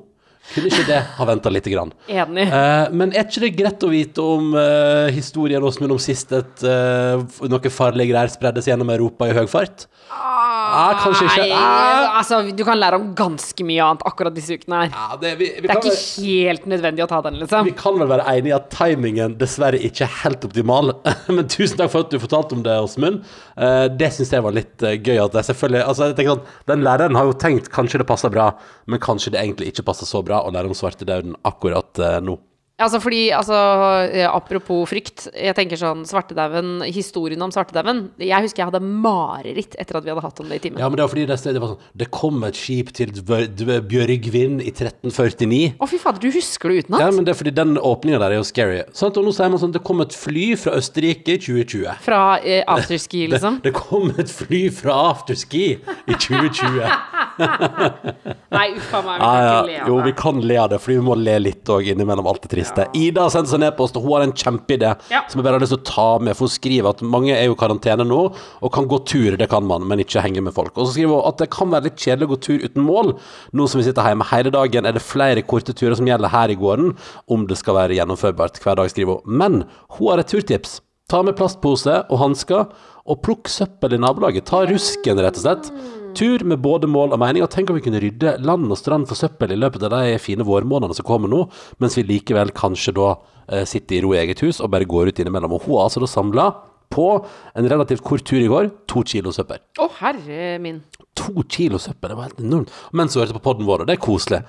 Kunne ikke det ha venta lite grann? Enig. Eh, men er ikke det greit å vite om eh, historien Åsmund om sist et, eh, noe farlige greier spredde seg gjennom Europa i høy fart? Ah, kanskje ikke. Ah. altså, du kan lære om ganske mye annet akkurat disse ukene her. Ja, det, vi, vi, Det er ikke helt nødvendig å ta den, liksom. vi kan vel være enige i at timingen dessverre ikke er helt optimal. Men tusen takk for at du fortalte om det, Åsmund. Eh, det syns jeg var litt eh, gøy. At jeg selvfølgelig altså, jeg tenker sånn, Den læreren har jo tenkt kanskje det passer bra, men kanskje det egentlig ikke passer så bra å lære om svartedauden akkurat eh, nå. Altså fordi, altså, eh, apropos frykt. Jeg tenker sånn, svartedauden, historien om svartedauden. Jeg husker jeg hadde mareritt etter at vi hadde hatt om det i timen. Ja, men det var fordi det, det var sånn Det kom et skip til Bjørgvin i 1349. Å, fy fader, du husker det utenat? Ja, men det er fordi den åpninga der er jo scary. Sant? Og nå sier man sånn Det kom et fly fra Østerrike i 2020. Fra eh, afterski, liksom? det kom et fly fra afterski i 2020. Nei, uffa meg. Vi kan ikke le av det. Jo, vi kan le av det, fordi vi må le litt òg innimellom alt det triste. Ida har sendt seg ned på oss, og hun har en kjempeidé Ja. som jeg bare har lyst til å ta med. For hun skriver at mange er jo i karantene nå, og kan gå tur, det kan man, men ikke henge med folk. Og så skriver hun at det kan være litt kjedelig å gå tur uten mål. Nå som vi sitter hjemme hele dagen, er det flere korte turer som gjelder her i gården, om det skal være gjennomførbart hver dag, skriver hun. Men hun har et turtips. Ta med plastpose og hansker, og plukk søppel i nabolaget. Ta rusken, rett og slett. Tur med både mål og mening. Og tenk om vi kunne rydde land og strand for søppel i løpet av de fine vårmånedene som kommer nå, mens vi likevel kanskje da eh, sitter i ro i eget hus og bare går ut innimellom. Og hun har altså da samla på en relativt kort tur i går to kilo søppel. Å, herre min. To kilo søppel, det var helt enormt. Mens hun hørte på podden vår, og det er koselig.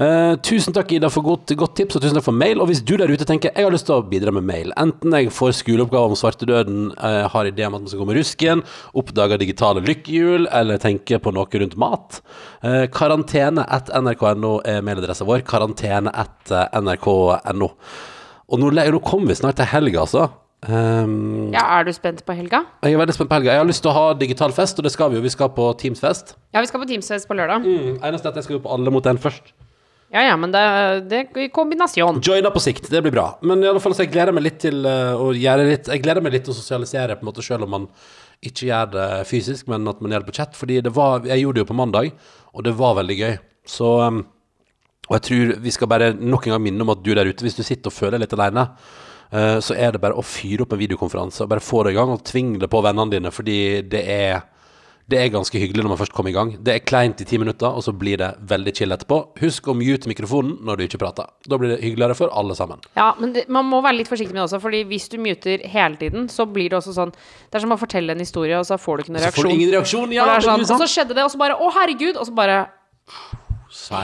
Uh, tusen takk, Ida, for godt, godt tips, og tusen takk for mail. Og hvis du der ute tenker jeg har lyst til å bidra med mail, enten jeg får skoleoppgave om svartedøden, uh, har idé om at man skal gå med rusken, oppdager digitale lykkehjul, eller tenker på noe rundt mat, uh, karantene at nrk.no er mailadressa vår. Karantene at nrk.no. Og nå, nå kommer vi snart til helga, altså. Um, Ja, er du spent på helga? jeg er veldig spent på helga. Jeg har lyst til å ha digital fest, og det skal vi jo. Vi skal på Teams-fest. Ja, vi skal på Teamsfest på lørdag. Mm, eneste er at jeg skal jo på Alle mot en først. Ja, ja, men det, det er i kombinasjon. Joina på sikt, det blir bra. Men i alle fall, så jeg gleder meg litt til eh, å gjøre litt Jeg gleder meg litt til å sosialisere, på en måte, selv om man ikke gjør det fysisk, men at man gjør det på chat. Fordi det var Jeg gjorde det jo på mandag, og det var veldig gøy. Så um, Og jeg tror vi skal bare nok en gang minne om at du der ute, hvis du sitter og føler deg litt aleine, så er det bare å fyre opp en videokonferanse og bare få det i gang, og tvinge det på vennene dine, fordi det er det er ganske hyggelig når man først kommer i gang. Det er kleint i ti minutter, og så blir det veldig chill etterpå. Husk å mute mikrofonen når du ikke prater. Da blir det hyggeligere for alle sammen. Ja, men det, man må være litt forsiktig med det også, Fordi hvis du muter hele tiden, så blir det også sånn Det er som å fortelle en historie, og så får du ikke noen Så får du ingen reaksjon. Ja, og, sånn, og så skjedde det, og så bare Å, herregud! Og så bare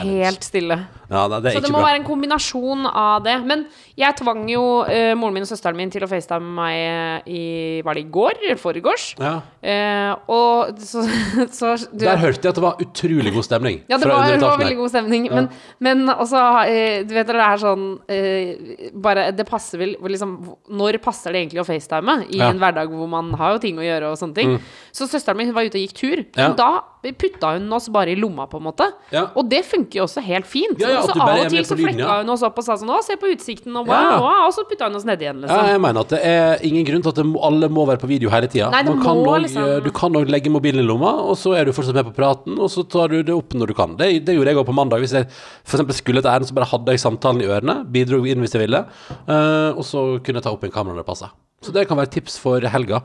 helt stille. Ja, det Så det må bra. være en kombinasjon av det. Men jeg tvang jo uh, moren min og søsteren min til å facetime meg i Var det i går? Eller foregårs? Ja. Uh, og så, så du, Der hørte jeg at det var utrolig god stemning. Ja, det var, det var veldig god stemning. Men, men også uh, Du vet det er sånn eh, Bare Det passer vel liksom Når passer det egentlig å facetime i Ja. en hverdag hvor man har jo ting å gjøre og sånne ting? Så søsteren min var ute og gikk tur. Ja. Men da putta hun oss bare i lomma, på en måte. Ja. Og det funker jo også helt fint. Ja, ja, og så av er og til så flekka hun oss opp og sa sånn Å, se på utsikten, og wow, Ja. og så putta hun oss nedi igjen, Ja, liksom. jeg mener at det er ingen grunn til at må, alle må være på video hele tida. Liksom- eh, Du kan òg legge mobilen i lomma, og så er du fortsatt med på praten, og så tar du det opp når du kan. Det, det gjorde jeg òg på mandag. Hvis jeg f.eks. skulle et ærend, så bare hadde jeg samtalen i ørene, bidro inn hvis jeg ville, uh, og så kunne jeg ta opp en kamera når det passa. Så det kan være tips for helga.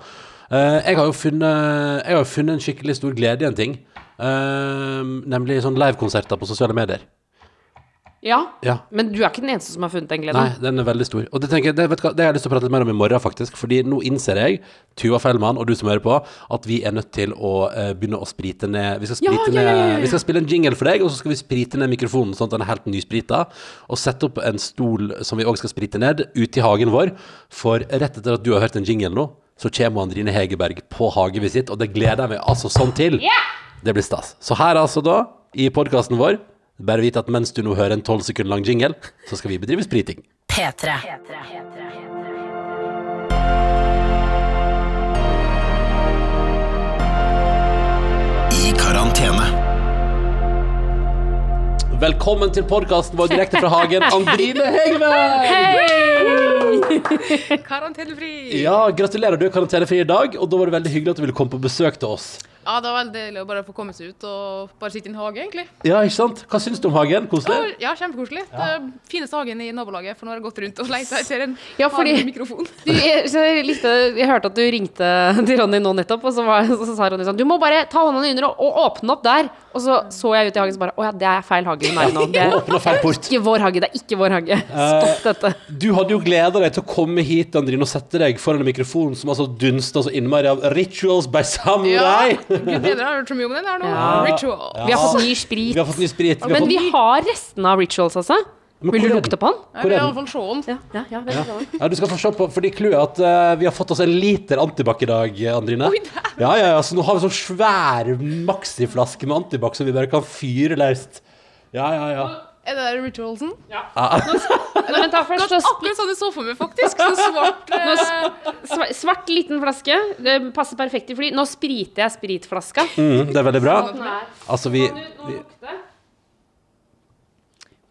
Uh, jeg har jo funnet, jeg har funnet en skikkelig stor glede i en ting, Uh, nemlig sånn livekonserter på sosiale medier. Ja. Ja. Men du er ikke den eneste som har funnet den gleden. Nei, den er veldig stor. Og det, tenker jeg, det, vet du hva, det har jeg lyst til å prate litt mer om i morgen, faktisk. Fordi nå innser jeg, Tuva Fellmann og du som hører på, at vi er nødt til å eh, begynne å sprite ned Vi skal, Ja, sprite ja, ja, ja, ja. ned, vi skal spille en jingle for deg, og så skal vi sprite ned mikrofonen sånn at den er helt nysprita. Og sette opp en stol som vi òg skal sprite ned, ute i hagen vår. For rett etter at du har hørt en jingle nå, så kommer Andrine Hegerberg på hagevisitt, og det gleder jeg meg altså sånn til. Det blir stas. Så her altså da, i podkasten vår, bare vite at mens du nå hører en tolv sekunder lang jingle, så skal vi bedrive spriting. P3. I karantene. Velkommen til podkasten vår direkte fra hagen, Andrine Hegve! Karantenefri! Ja, gratulerer, du er karantenefri i dag, og da var det veldig hyggelig at du ville komme på besøk til oss. Ja, det var veldig deilig å bare få komme seg ut og bare sitte i en hage, egentlig. Ja, ikke sant? Hva syns du om hagen? Ja, Koselig? ja kjempekoselig. Det er fineste hagen i nabolaget, for nå har jeg gått rundt og leita etter en Ja, fordi- mikrofon. Du, jeg, jeg, likte, jeg hørte at du ringte til Ronny nå nettopp, og så, var, så sa Ronny sånn Du må bare ta hånda di under og, og åpne opp der. Og så så jeg ut i hagen, så bare Å ja, det er feil hage hun er i nå. Det er ikke vår hage. Det er ikke vår hage. Stopp dette. Du hadde jo gleda deg til å komme hit, Andrine, og sette deg foran en mikrofon som altså dunsta så innmari av Rituals by Ja, Samurai. Gud bedre, har hørt så mye om den Det er noe Ja. Ritual. Vi har fått ny sprit. Vi har fått ny sprit. Vi Men fått... vi har restene av rituals, altså. Men Vil du lukte på den? Jeg vil er i den? fall se den. Ja, ja, ja, vel. Ja, du skal få se på, fordi clouet er at uh, vi har fått oss en liter antibac i dag, Andrine. Oi, ja, ja, ja, så nå har vi sånn svær maxiflaske med antibac som vi bare kan fyre løst. Ja, ja, ja. Er det der ritualsen? Nå, men ta først, så Akkurat sånn jeg så for meg, faktisk. Så svart eh, Svart, liten flaske. Det passer perfekt i fly. Nå spriter jeg spritflaska. Mm, det er veldig bra. Altså, vi, vi.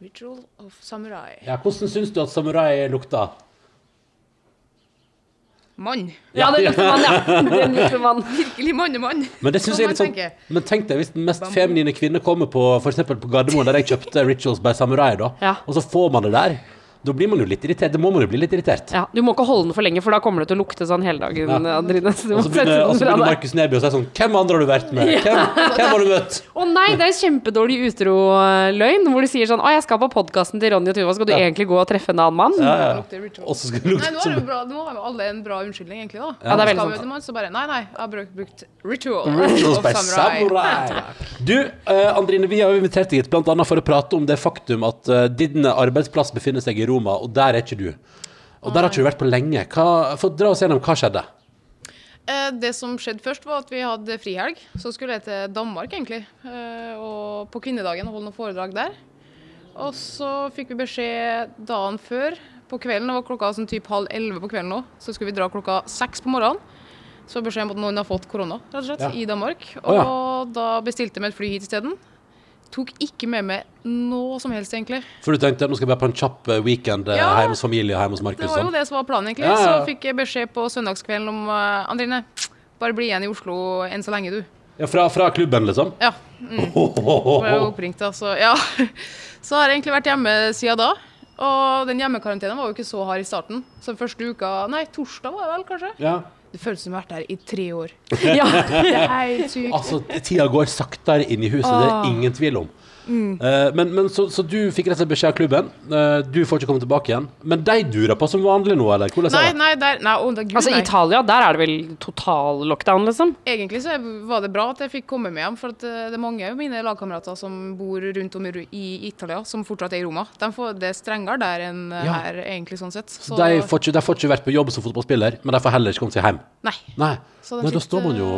Ritual of Samurai. Ja, hvordan syns du at samurai lukta? Mann. Ja, det lukter mann, ja. Den lukter man. Virkelig mannemann. Men det synes jeg er litt sånn. Men tenk deg hvis den mest feminine kvinne kommer på For på Gardermoen, der jeg kjøpte Rituals by Samurai, da, Ja. og så får man det der. Da blir man jo litt irritert. Det må man jo bli litt irritert. Ja, du må ikke holde den for lenge, for da kommer det til å lukte sånn hele dagen. Ja. Andrine, så Og så begynner, og så begynner. Markus Neby å si sånn Hvem andre har du vært med? Hvem, hvem har du møtt? Å nei, det er kjempedårlig utro-løgn, hvor du sier sånn Å, jeg skal på podkasten til Ronny og Tuva, skal du egentlig gå og treffe en annen mann? Ja, ja. Og så skal det Nei, lukte nå er det bra, nå har jo alle en bra unnskyldning, egentlig. da Ja, det er veldig sant. møte så bare Nei, nei, jeg har brukt, brukt ritual Rituals of by Samurai. Du, uh, Andrine, vi har jo invitert deg hit bl.a. for å prate om det faktum at uh, din arbeidsplass befinner seg i Roma, og der er ikke du. Og der har ikke du vært på lenge. Hva, for, dra oss gjennom hva skjedde. Eh, Det som skjedde først, var at vi hadde frihelg. Så skulle jeg til Danmark, egentlig. eh, Og på kvinnedagen og holde noen foredrag der. Og så fikk vi beskjed dagen før, på kvelden, det var klokka sånn typ halv elleve på kvelden nå, så skulle vi dra klokka seks på morgenen. Så beskjed om at noen har fått korona, rett og slett, Ja. i Danmark. Å, ja. Og da bestilte vi et fly hit isteden. Tok ikke med meg noe som helst, egentlig. For du tenkte at nå skal jeg være på en kjapp eh, weekend eh, Ja. hjemme hos familie hjemme hos Det var jo Sånn. det som var planen, egentlig. Ja, ja. Så fikk jeg beskjed på søndagskvelden om uh, Andrine, bare bli igjen i Oslo enn så lenge, du. Ja, fra, fra klubben, liksom? Ja. Mm. Ble jo oppringt, altså. Ja. Så har jeg egentlig vært hjemme siden da. Og den hjemmekarantenen var jo ikke så hard i starten. Så første uka Nei, torsdag var det vel, kanskje? Ja. Det føles som jeg har vært der i tre år. Ja. Det er sykt. Altså, tida går saktere inn i huset, det er ingen tvil om. Eh, men, men så, så du fikk rett og slett beskjed av klubben. Eh, du får ikke komme tilbake igjen. Men de durer på som vanlig nå, eller? Hvordan Nei, nei, der, nei, da, gud, Altså, nei. Italia, der er det vel total lockdown, liksom? Egentlig så var det bra at jeg fikk komme med hjem, for at eh, det er mange av mine lagkamerater som bor rundt om i, Italia, som fortsatt er i Roma. De får, det er strengere der enn Ja. her, egentlig, sånn sett. Så, De får, ikke, de får ikke vært på jobb som fotballspiller, men de får heller ikke kommet seg hjem. Nei. Nei, Så da står man jo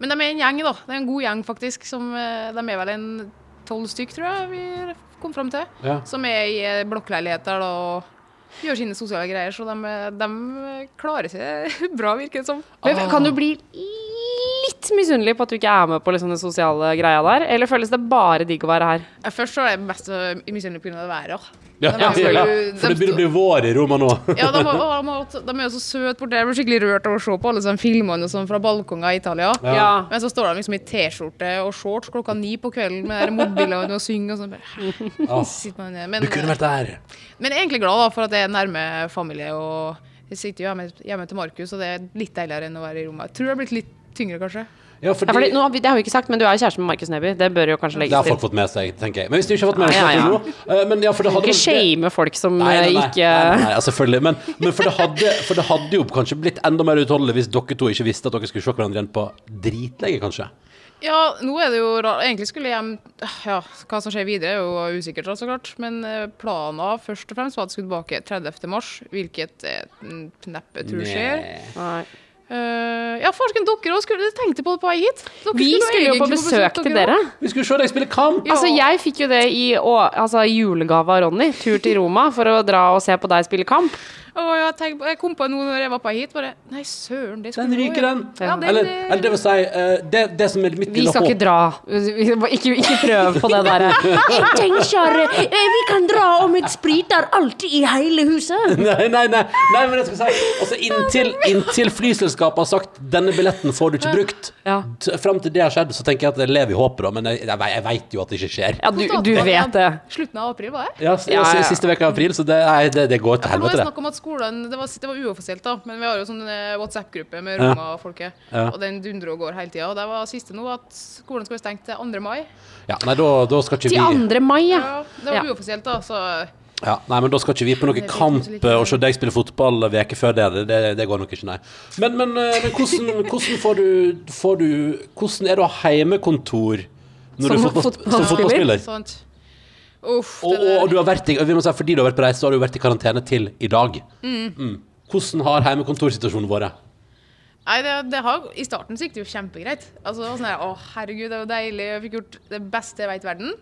Men de er en gjeng, da. Det er en god gjeng, faktisk. Som, de er vel en tolv stykk, tror jeg vi kom fram til. Ja. Som er i eh, blokkleiligheter og gjør sine sosiale greier. Så de, de klarer seg bra, virker det som. Men Kan du bli litt misunnelig på at du ikke er med på liksom den sosiale greia der? Eller føles det bare digg å være her? Først så er jeg mest misunnelig pga. været. da. Ja, ja, ja, For det begynner å bli vår i Roma nå. Ja, de, var- de, de er jo så søte borte. Jeg blir skikkelig rørt av å se på alle sånne filmene sånn fra balkonger i Italia. Ja. Men så står de liksom i T-skjorte og shorts klokka ni på kvelden med mobilene og synger og sånn. Ah. Men, du kunne vært der. men jeg er egentlig glad da, for at jeg er nærme familie. og Jeg sitter jo hjemme, hjemme til Markus, og det er litt deiligere enn å være i Roma. Jeg tror det har blitt litt tyngre, kanskje. Ja, fordi, Ja, fordi, nå, det har vi ikke sagt, men du er jo kjæreste med Markus Neby. Det bør jo kanskje det har folk til. fått med seg, tenker jeg. Men hvis du ikke har fått med deg Ja, ja, ja, eh, men ja, for det hadde Ikke shame folk som Nei, nei, eh, nei, ikke nei, nei, ja, selvfølgelig. Men, men for, det hadde, for det hadde jo kanskje blitt enda mer utholdelig hvis dere to ikke visste at dere skulle se hverandre igjen på dritlenge, kanskje. Ja, nå er det jo rart. Egentlig skulle jeg hjem Ja, hva som skjer videre, er jo usikkert, så klart. Men eh, planen først og fremst var at jeg skulle tilbake 30. mars, hvilket jeg neppe tror skjer. Nei. Eh, ja, farsken, dere òg skulle tenkte på det på vei hit. Dere Vi skulle jo på besøk til dere. Vi skulle se deg spille kamp! Ja. Altså, jeg fikk jo det i, å, altså, julegave av Ronny. Tur til Roma for å dra og se på deg spille kamp. Og jeg, tenk, jeg kom på noe når jeg var på hit, bare Nei, søren, det skulle Den ryker, den. Ja, den, Eller, eller det vil si, eh, det, det som er mitt Vi skal håp ikke dra. Ikke, ikke prøv på det der. Jeg tenker eh, vi kan dra om et spriter alltid i hele huset. Nei, nei, nei, nei, men jeg skal si Altså, inntil, inntil flyselskapet har sagt 'denne billetten får du ikke brukt', Ja. fram til det har skjedd, så tenker jeg at jeg lever i håpet, da. Men jeg, jeg, jeg veit jo at det ikke skjer. Ja, du, du vet det. Slutten av april, var det? Ja. Siste uke av april, så det, nei, det, det går til helvete, det det. snakk om at skolen Det var, det var uoffisielt, da, men vi har jo sånn eh, WhatsApp-gruppe med Ja. og folket. Ja. Og den dundrer og går hele tida. Og det var siste nå at skolen skal være stengt til 2. mai. Ja, nei, da, da skal ikke Til vi 2. mai, ja. Ja, det var Ja. uoffisielt, da, så ja, Nei, men da skal ikke vi på noen kamp eh, og se deg spille fotball veke før det. Det, det går nok ikke, nei. Men, men, eh, men hvordan, hvordan får du, får du Hvordan er det å ha heimekontor når du er fotball, fotballspiller? som fotballspiller? sant. Uff, Og, og, og du har vært i, vi må si, fordi du har vært på reise, så har du vært i karantene til i dag. Mm. Hvordan har hjemmekontorsituasjonen vært? Nei, det, det har, I starten så gikk det jo kjempegreit. Altså, sånn her, Å, herregud, det var deilig. Jeg fikk gjort det beste jeg vet i verden.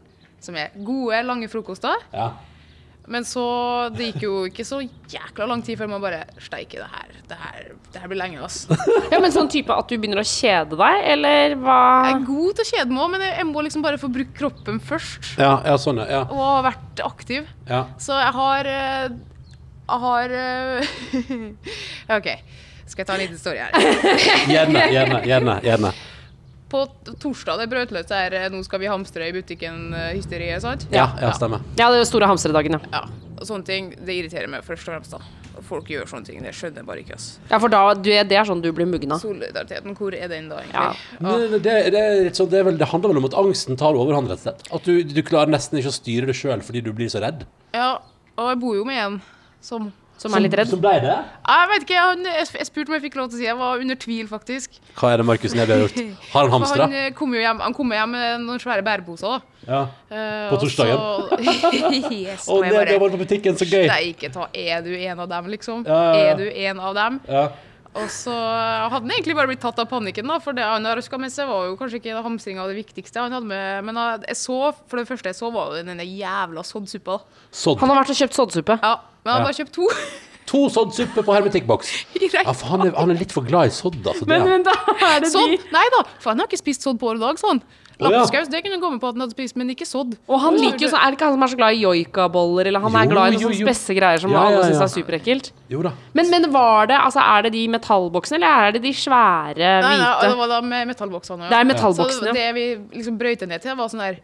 Som er gode, lange frokoster. Ja. Men så Det gikk jo ikke så jækla lang tid før man bare Steike, det her, det her, det her blir lenge, ass. ja. Men sånn type at du begynner å kjede deg, eller hva? Jeg er god til å kjede meg òg, men jeg, må liksom bare få brukt kroppen først. Ja, ja, sånn, ja. ja. Og ha vært aktiv. ja. Så jeg har eh, Jeg har eh, OK. Skal jeg ta en liten story her? Gjerne, gjerne, gjerne. gjerne. På torsdag det brøt løs der eh, 'nå skal vi hamstre i butikken'-hysteriet, sant? Ja, ja, stemmer. Ja, det er store hamstredagen, ja. Ja, og sånne ting, det irriterer meg først og fremst da. Folk gjør sånne ting, det skjønner jeg bare ikke, ass. Ja, for da, du, er- det er sånn du blir mugna. Solidariteten, hvor er den da, Ja. egentlig? Det, det, det, er litt sånn, det, er vel, det handler vel om at angsten tar overhånd, rett og slett. At du, du klarer nesten ikke å styre det sjøl fordi du blir så redd. Ja, og jeg bor jo med en som Som er litt redd. Som ble det? Jeg vet ikke, han, jeg, jeg spurte om jeg fikk lov til å si Jeg var under tvil, faktisk. Hva er det Markus Neby har gjort? Har han hamstra? han eh, kom jo hjem, han kom hjem med noen svære bæreposer. da. Ja. Eh, På torsdagen? yes, Og det var bare vært på butikken, så gøy! Steike ta, er du en av dem, liksom? Ja, ja, ja. Er du en av dem? Ja. Og så hadde han egentlig bare blitt tatt av panikken, da, for det han røska med seg, var jo kanskje ikke hamstringa det viktigste han hadde med. Men jeg så, for det første jeg så, var jo den jævla soddsuppa. Sånn. Han har vært og kjøpt soddsuppe. Ja, men han Ja. bare kjøpt to. To sånn suppe på hermetikkboks. Ja, for han er, han er litt for glad i sodd, altså. Men, men da er det Sånn? de Nei da, for han har ikke spist sodd på år og dag, sånn. ja. Lapskaus, det kunne jeg gå med på at han hadde spist, men ikke sodd. Og han liker jo så, Er det ikke han som er så glad i joikaboller, eller han er glad i noen jo. sånne spesse greier som Ja, alle ja, syns er superekkelt? Jo da. Men, men var det Altså, er det de metallboksene, eller er det de svære, Nei, nei, hvite? det var da med metallboksene. Det er metallboksene, ja. det vi liksom brøyte ned til, var sånn der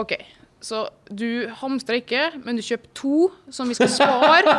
OK, så du hamstrer ikke, men du kjøper to som vi skal spare.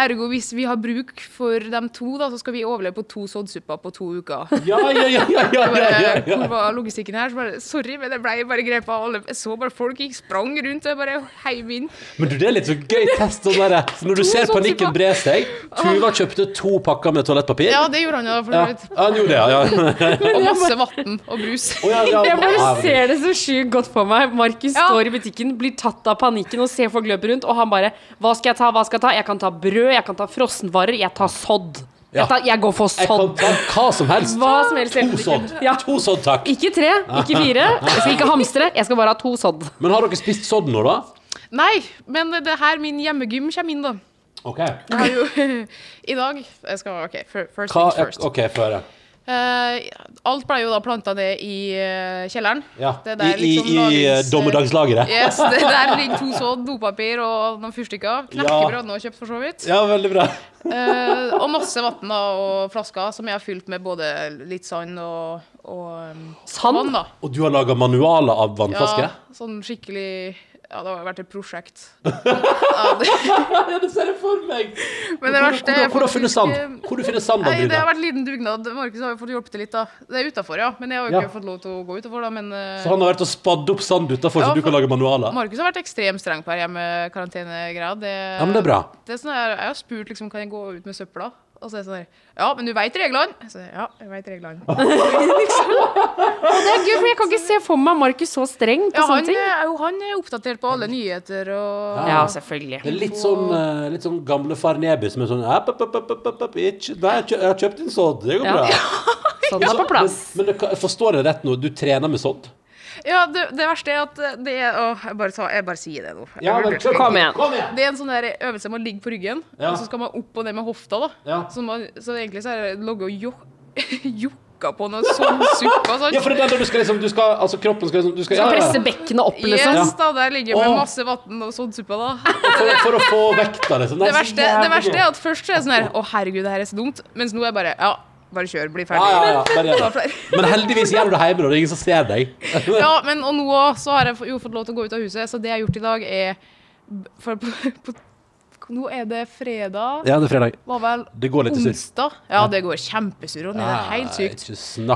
Ergo hvis vi har bruk for dem to, da, så skal vi overleve på to soddsupper på to uker. Ja, ja, ja, ja, ja, Bare, ja, ja, Hvor var logistikken her? Så bare, sorry, men det ble bare grepet av alle. Jeg så bare folk gikk sprang rundt, og bare heiv inn. Men du, det er litt så gøy test sånn der, så Når du To ser panikken bre seg Tuva kjøpte to pakker med toalettpapir. Ja, det gjorde han jo, for Ja, så vidt. han gjorde det, ja. ja. Og masse vann og brus. Oh, ja, ja. Jeg bare ser det så sjukt godt for meg. Markus Ja. står i butikken, blir tatt av panikken og ser folk løpe rundt, og han bare Hva skal jeg ta, hva skal jeg ta? Jeg kan ta brød, jeg kan ta frossenvarer, jeg tar sodd. Ja. Jeg, tar, jeg går for Jeg kan sodd. ta hva som helst. Hva som helst. To sodd. Ja. To sodd, takk. Ikke tre, ikke fire. Jeg skal ikke hamstre, jeg skal bare ha to sodd. Men har dere spist sodd nå, da? Nei, men det er her min hjemmegym kommer inn, da. OK. Jeg har jo I dag jeg skal, OK, first things first. OK, før høre. Eh, alt ble jo da planta ned i eh, kjelleren. Ja. Det I, der i, liksom i eh, dagens, eh, dommedagslageret. Yes, det der ligger to sådd, dopapir og noen fyrstikker. Knekkebrød nå kjøpt, for så vidt. Ja, veldig bra. Uh, og masse vann og flasker som jeg har fylt med både litt sand og, og um, Sand? vann. da. Og du har laga manualer av vannflasker? Ja, sånn skikkelig Ja, det har vært et prosjekt. Ja, det, Ja, det ser jeg for meg. men det verste er Hvor har du funnet sand? Hvor du funnet sand, Nei, det har vært liten dugnad. Markus har jo fått hjulpet til litt, da. Det er utafor, ja. Men jeg har jo Ja. ikke fått lov til å gå utafor, da. Men eh, Så han har vært og spadd opp sand utafor, Ja, så du kan lage manualer? Markus har vært ekstremt streng på her hjemme, Karantenegrad Det, Ja, men det er bra. det er sånn her, jeg har spurt liksom, kan jeg gå ut med søpla. Og så er det sånn Ja, men du veit reglene? Så, ja, jeg veit reglene. Det er gøy, for jeg kan ikke se for meg Markus så streng på Ja, han, sånne ting. er jo han er oppdatert på alle nyheter og Ja, selvfølgelig. Det er litt sånn, eh, litt sånn gamle far Neby som er sånn Nei, jeg har kjøpt en sodd, det går Ja. bra. Sånn er på plass. Men, men det, forstår jeg rett nå, du trener med sodd? Ja, det, det verste er at det er å, jeg bare, tar, jeg bare sier det nå. Jeg Ja, men. Kom igjen. Kom igjen! Det er en sånn der øvelse med å ligge på ryggen, Ja. og så skal man opp og ned med hofta. da. Ja. Så, man, så egentlig så er det ligget og jo- jokka på noe sånn suppe og sånn. Ja, for det er der du skal liksom, du skal, altså kroppen skal liksom, du skal, ja, ja, Presse ja. bekkenet opp, liksom. Yes, da, der ligger jeg med masse vann og sånn suppe, da. For, for å få vekta, liksom. Det er så verste, det verste gøy. er at først så er det sånn her Å, herregud, det her er så dumt. Mens nå er jeg bare Ja, bare kjør, bli ferdig. ja, ja, bare gjør det. Men heldigvis gjør du det hjemme, og Det er ingen som ser deg. Ja, men og nå så har jeg jo fått lov til å gå ut av huset, så det jeg har gjort i dag, er for på, på, Nå er det fredag. Ja, det er fredag. Var vel Det går litt onsdag. Sur. Ja, det går kjempesurr. Det er helt sykt.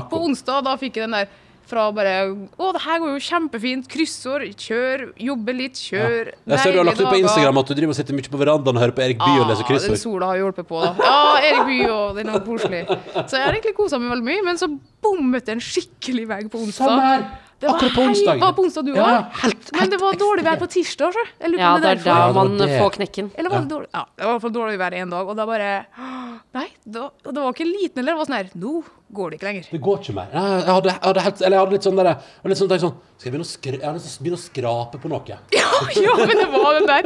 På onsdag da fikk jeg den der fra bare Å, det her går jo kjempefint. Kryssord. Kjør. Jobbe litt. Kjør. Jeg ser du har lagt ut på Instagram at du driver og sitter mye på verandaen og hører på Erik Bye og leser kryssord. den sola har hjulpet på, da. Ja, Erik Bye og den er koselig. Så jeg har egentlig kosa meg veldig mye, men så bommet det en skikkelig vegg på onsdag. Samme her. Det var Akkurat på hei- onsdagen. Var det på onsdag du Ja, òg? ja, helt, Men det var dårlig vær på tirsdag, så. Jeg lurer Ja, det er da Ja, det var man det. får knekken. Eller var det dårlig? Ja, det var i hvert fall dårlig vær en dag, og da bare Nei, da, det var ikke liten eller det var sånn her Nå går det ikke lenger. Det går ikke mer. Jeg hadde, jeg hadde, helt, eller jeg hadde litt sånn der, jeg hadde litt sånn, sånn Skal jeg begynne å, skra, jeg hadde lyst til å begynne å skrape på noe? Ja, ja, men det var den der.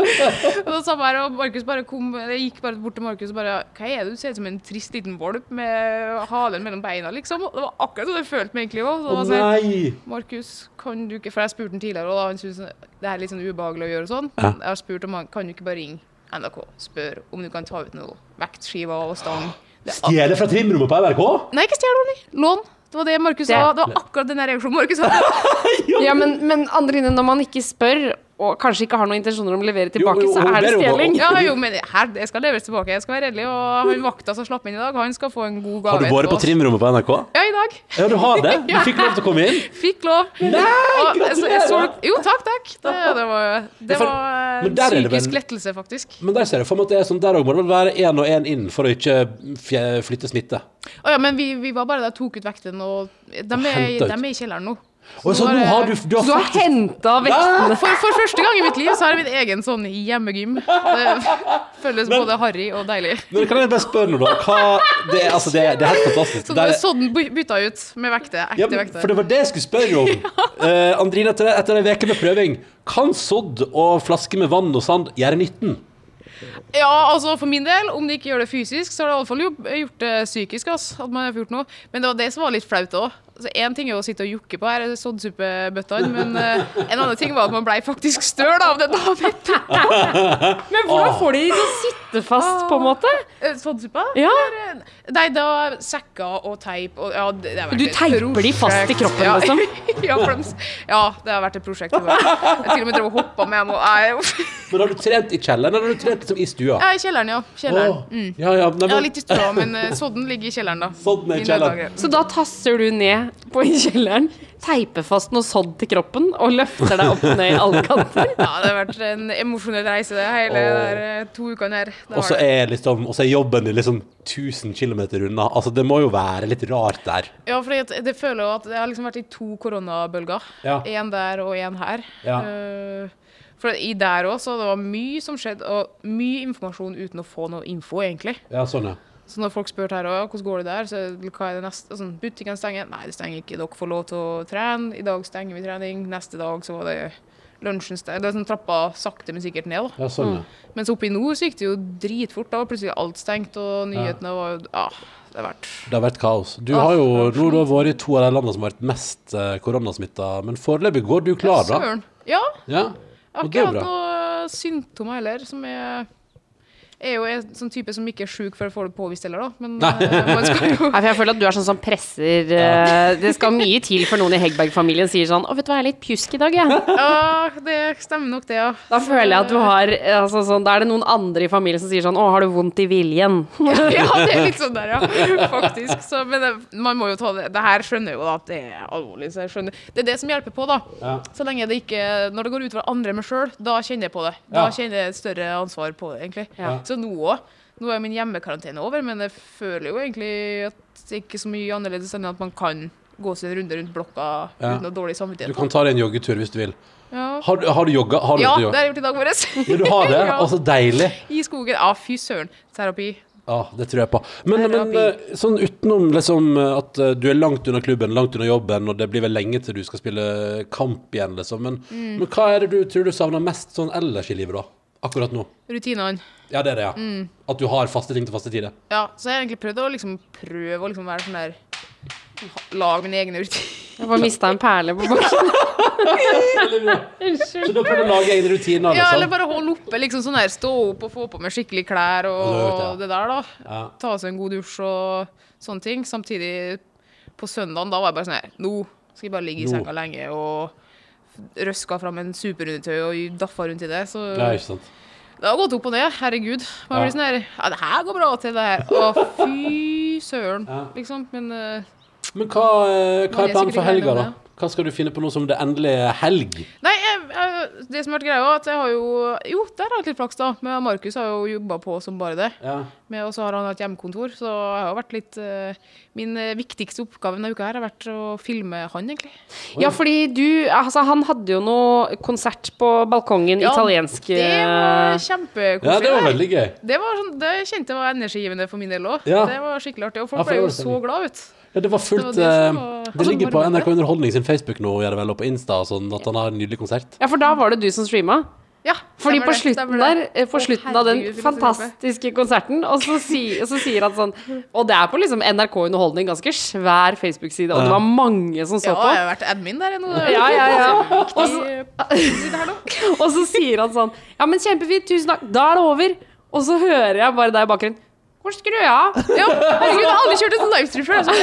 Og det bare, og Markus bare kom Jeg gikk bare bort til Markus og bare Hva er det? Du ser ut som en trist liten valp med halen mellom beina, liksom. Og det var akkurat sånn jeg følte meg egentlig òg. Å nei! Markus, kan du ikke For jeg spurte han tidligere, og da han syntes det er litt sånn ubehagelig å gjøre sånn. Ja. Jeg har spurt om han kan du ikke bare ringe NRK, spør om du kan ta ut noe vektskiver og stang. Det Stjele fra trimrommet på NRK? Nei, ikke stjele, Ronny. Lån. Det var det Markus sa. Det var akkurat den reaksjonen Markus hadde. Ja, men, men Andrine, når man ikke spør, og kanskje ikke har noen intensjoner om å levere tilbake, Jo, jo, så er det stjeling. Ja, jo, men her, det skal leveres tilbake. Jeg skal være redelig. Og han vakta som slapp inn i dag, han skal få en god gave. Har du vært på trimrommet på NRK? Ja, i dag. Ja, du har det? Du fikk lov til å komme inn? Fikk lov. Nei, gratulerer! Jo, takk, takk. Det, det var, det var det psykisk vel- lettelse, faktisk. Men der ser jeg for meg at det er sånn, der òg må det vel være én og én inn for å ikke flytte smitte. Å ja, men vi, vi var bare der, tok ut vekten, og de er, de er i kjelleren nå. Og så nå har du, du har har faktisk henta vektene. For, for første gang i mitt liv så har jeg min egen sånn hjemmegym. Det føles både harry og deilig. Men kan jeg bare spørre noe, da? Hva, det, altså, det, det er helt fantastisk. Så er er- sånn bytta ut med vekter. Ekte Ja, men, vekter. for det var det jeg skulle spørre om. Uh, Andrine, etter, etter en uke med prøving, kan sodd og flaske med vann og sand gjøre nytten? Ja, altså for min del, om de ikke gjør det fysisk, så har det iallfall gjort det psykisk. Altså, at man har gjort noe. Men det var det som var litt flaut òg. Altså, en ting er å sitte og jokke på her soddsuppebøttene, men uh, en annen ting var at man blei faktisk støl av det da. Men hvordan får de til å sitte fast, på en måte? Eh, Soddsuppa? Ja. Nei, da sekker og teip og ja, det, det vært Du teiper de fast i kroppen, ja. liksom? ja, for de, ja, det har vært et prosjekt. Jeg til og med drev og hoppa med dem. Og, nei, Men har du trent i kjelleren, eller har du trent liksom i stua? ja, i kjelleren, ja. Kjelleren. Oh. Mm. Ja, ja, nei, Ja, litt i stua, men uh, sodden ligger i kjelleren, da. Sodden er I kjelleren. Så da tasser du ned på i kjelleren, teiper fast noe sådd til kroppen og løfter deg opp ned i alle kanter. Ja, det har vært en emosjonell reise, det hele og, der, eh, to ukene her. Og så er, liksom, er jobben din liksom 1000 km unna. Altså, det må jo være litt rart der. Ja, for det føler jo at det har liksom vært i to koronabølger. Ja. Der og én her. Ja. Uh, for i der òg, så det var mye som skjedde, og mye informasjon uten å få noe info, egentlig. Ja, sånn, ja. Så når folk spør her hvordan går det der, så hva er det neste sånn, Butikken stenger? Nei, det stenger ikke. Dere får lov til å trene. I dag stenger vi trening. Neste dag så var det lunsjen steng- Det er sånn trappa sakte, men sikkert ned. da. ja, sånn, ja. Mens oppe i nord så gikk det jo dritfort. Da var plutselig alt stengt, og nyhetene var jo Ja, det har vært Det har vært kaos. Du har jo nå du har vært i to av de landene som har vært mest eh, koronasmitta, men foreløpig går du klar, da? Søren. Ja. Ja, Jeg har det er bra. noe symptomer heller, som er er jo en sånn type som ikke er sjuk før å får det påvist heller, da. Men eh, man skal jo Nei, for jeg føler at du er sånn som presser uh, Det skal mye til for noen i Hegberg-familien sier sånn 'Å, vet du hva, jeg er litt pjusk i dag, jeg'. Ja, det stemmer nok, det, ja. Da føler jeg at du har eh, altså, sånn, Da er det noen andre i familien som sier sånn 'Å, har du vondt i viljen?' Ja, det er litt sånn der, ja. Faktisk. Så, men det, man må jo ta det Det her skjønner jo da at det er alvorlig, så jeg skjønner Det er det som hjelper på, da. Ja. Så lenge det ikke Når det går utover andre enn meg sjøl, da kjenner jeg på det. Da Ja. kjenner jeg et større ansvar på det, egentlig. Ja. Så nå òg. Nå er min hjemmekarantene over, men jeg føler jo egentlig at det ikke er så mye annerledes enn at man kan gå en runde rundt blokka Ja. uten noe dårlig Du kan ta deg en joggetur hvis du vil. Ja. Har, har du jogga? Har du ja, det har jeg gjort i dag morges. Ja, du har det? Ja. Altså, deilig. I skogen. Ja, fy søren. Terapi. Ja, det tror jeg på. Men, men eh, sånn utenom liksom at eh, du er langt unna klubben, langt unna jobben, og det blir vel lenge til du skal spille kamp igjen, liksom. Men, Mm. men hva er det du tror du savner mest sånn ellers i livet, da? Akkurat nå? Rutinene. Ja, det er det, ja. Mm. At du har faste ting til faste tider. Ja, så jeg har egentlig prøvd å liksom prøve å liksom være sånn der Lage mine egne rutiner. Jeg bare mista en perle på bakken. Så du har prøvd å lage egne rutiner, Ja, eller liksom? bare holde oppe, liksom sånn der. Stå opp og få på meg skikkelig klær og, Og det, det der, da. Ja. Ta seg en god dusj og sånne ting. Samtidig, på søndagen, da var jeg bare sånn her Nå skal jeg bare ligge i senga lenge og røska fram en superundertøy og daffa rundt i det. Så Ja, ikke sant. det har gått opp og ned. Herregud. Man Ja. sånn her Ja, det her går bra til, det her. Å, fy søren, Ja. liksom. Men uh, Men hva, eh, hva er er planen for helga, da? Hva skal du finne på nå som det endelige helg? Nei, jeg, det som har vært greia, er at jeg har jo Jo, der har jeg litt flaks, da. Men Markus har jo jobba på som bare det. Ja. Og så har han hatt hjemmekontor, så jeg har vært litt uh, Min eh, viktigste oppgave denne uka her har vært å filme han, egentlig. Ja, fordi du Altså, han hadde jo noe konsert på balkongen, Ja, italiensk Det var eh, kjempekoselig. ja, det var veldig gøy. det, var sånn, det kjente jeg var energigivende for min del òg. Ja. Det var skikkelig artig. Og folk ble jo så glad ut. Ja, det var Det var det eh, var- Det ligger på NRK Underholdning sin Facebook nå, gjør det vel, og på Insta sånn, at han har en nydelig konsert. Ja, for da var det du som streama. Ja, Fordi på slutten der, eh, på slutten av den fantastiske konserten, og så, si, og så sier han sånn Og det er på liksom NRK Underholdning, ganske svær Facebook-side, og det var mange som så Ja, på. jeg har vært admin der nå. Ja, ja, ja. Og så, og så sier han sånn Ja, men kjempefint, tusen takk, da er det over. Og så hører jeg bare deg i bakgrunnen. Hvor skrur jeg av? Ja, herregud, jeg har aldri kjørt en sånn livestream før. Så,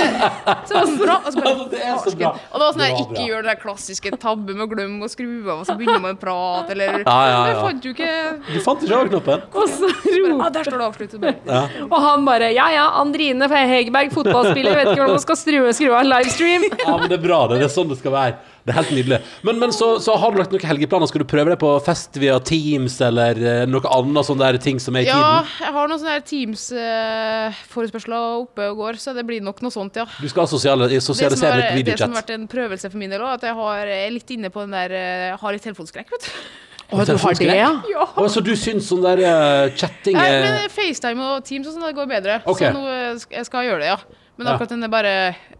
så så bra. Og så bare, Det er så bra. Og det var sånn her, Det ikke gjør den klassiske tabbe med å glemme å skru av, og så begynner man å prate, eller Ja, ja, Jeg fant jo ikke Du fant ikke av-knappen? Og så roper ah, Der står det avsluttet. Ja. Og han bare Ja ja, Andrine Hegerberg, fotballspiller, vet ikke hvordan man skal skru av en livestream. Ja, men det er bra, det. Det er sånn det skal være. Det er helt nydelig. Men, men så, så har du lagt noen helgeplaner? Skal du prøve deg på fest via Teams eller eh, noe annet sånne der ting som er i Ja, tiden? jeg har noen sånne Teams-forespørsler oppe og går, så det blir nok noe sånt, ja. Du skal sosiale, sosialisere litt videochat? det som har vært en prøvelse for min del òg, at jeg har, jeg er litt inne på den der Jeg Har litt telefonskrekk, vet du. Å, du har det, ja? Ja. Så du syns sånn der uh, chatting Nei, men FaceTime og Teams og sånn, det går bedre. Okay. Så nå skal sk- jeg gjøre det, ja. Men akkurat den bare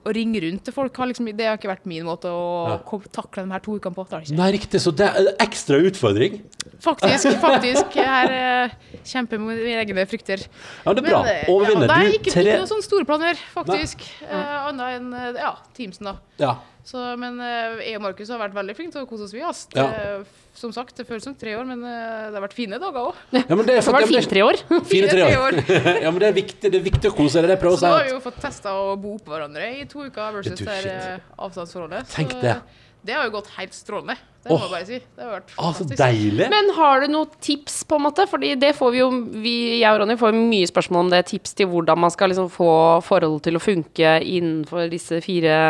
å ringe rundt til folk, har liksom, det har ikke vært min måte å takle de her to ukene på. Nei, riktig. Så det er ekstra utfordring. Faktisk, faktisk. Her eh, kjemper mot mine egne frykter. Ja, det er bra. eh, Overvinner. Ja, Du, tre ikke noen sånne store planer, faktisk. Eh, Annet enn ja, Teamsen, da. Ja. Så, men eh, jeg og Markus har vært veldig flinke til å kose oss. Vi, ass. Ja. Det, som sagt, det føles som tre år, men eh, det har vært fine dager òg. ja, det har vært fint tre år. Fine tre år. ja, men det er viktig, det er viktig å kose seg. Det er det Så har vi jo fått testa å bo på hverandre i to uker versus det der eh, avstandsforholdet. Tenk Så det. det har jo gått helt strålende. Det må jeg bare si. Det har vært Å, så deilig. Men har du noen tips, på en måte? Fordi det får vi jo vi, Jeg og Ronny får mye spørsmål om det. Tips til hvordan man skal liksom få forholdet til å funke innenfor disse fire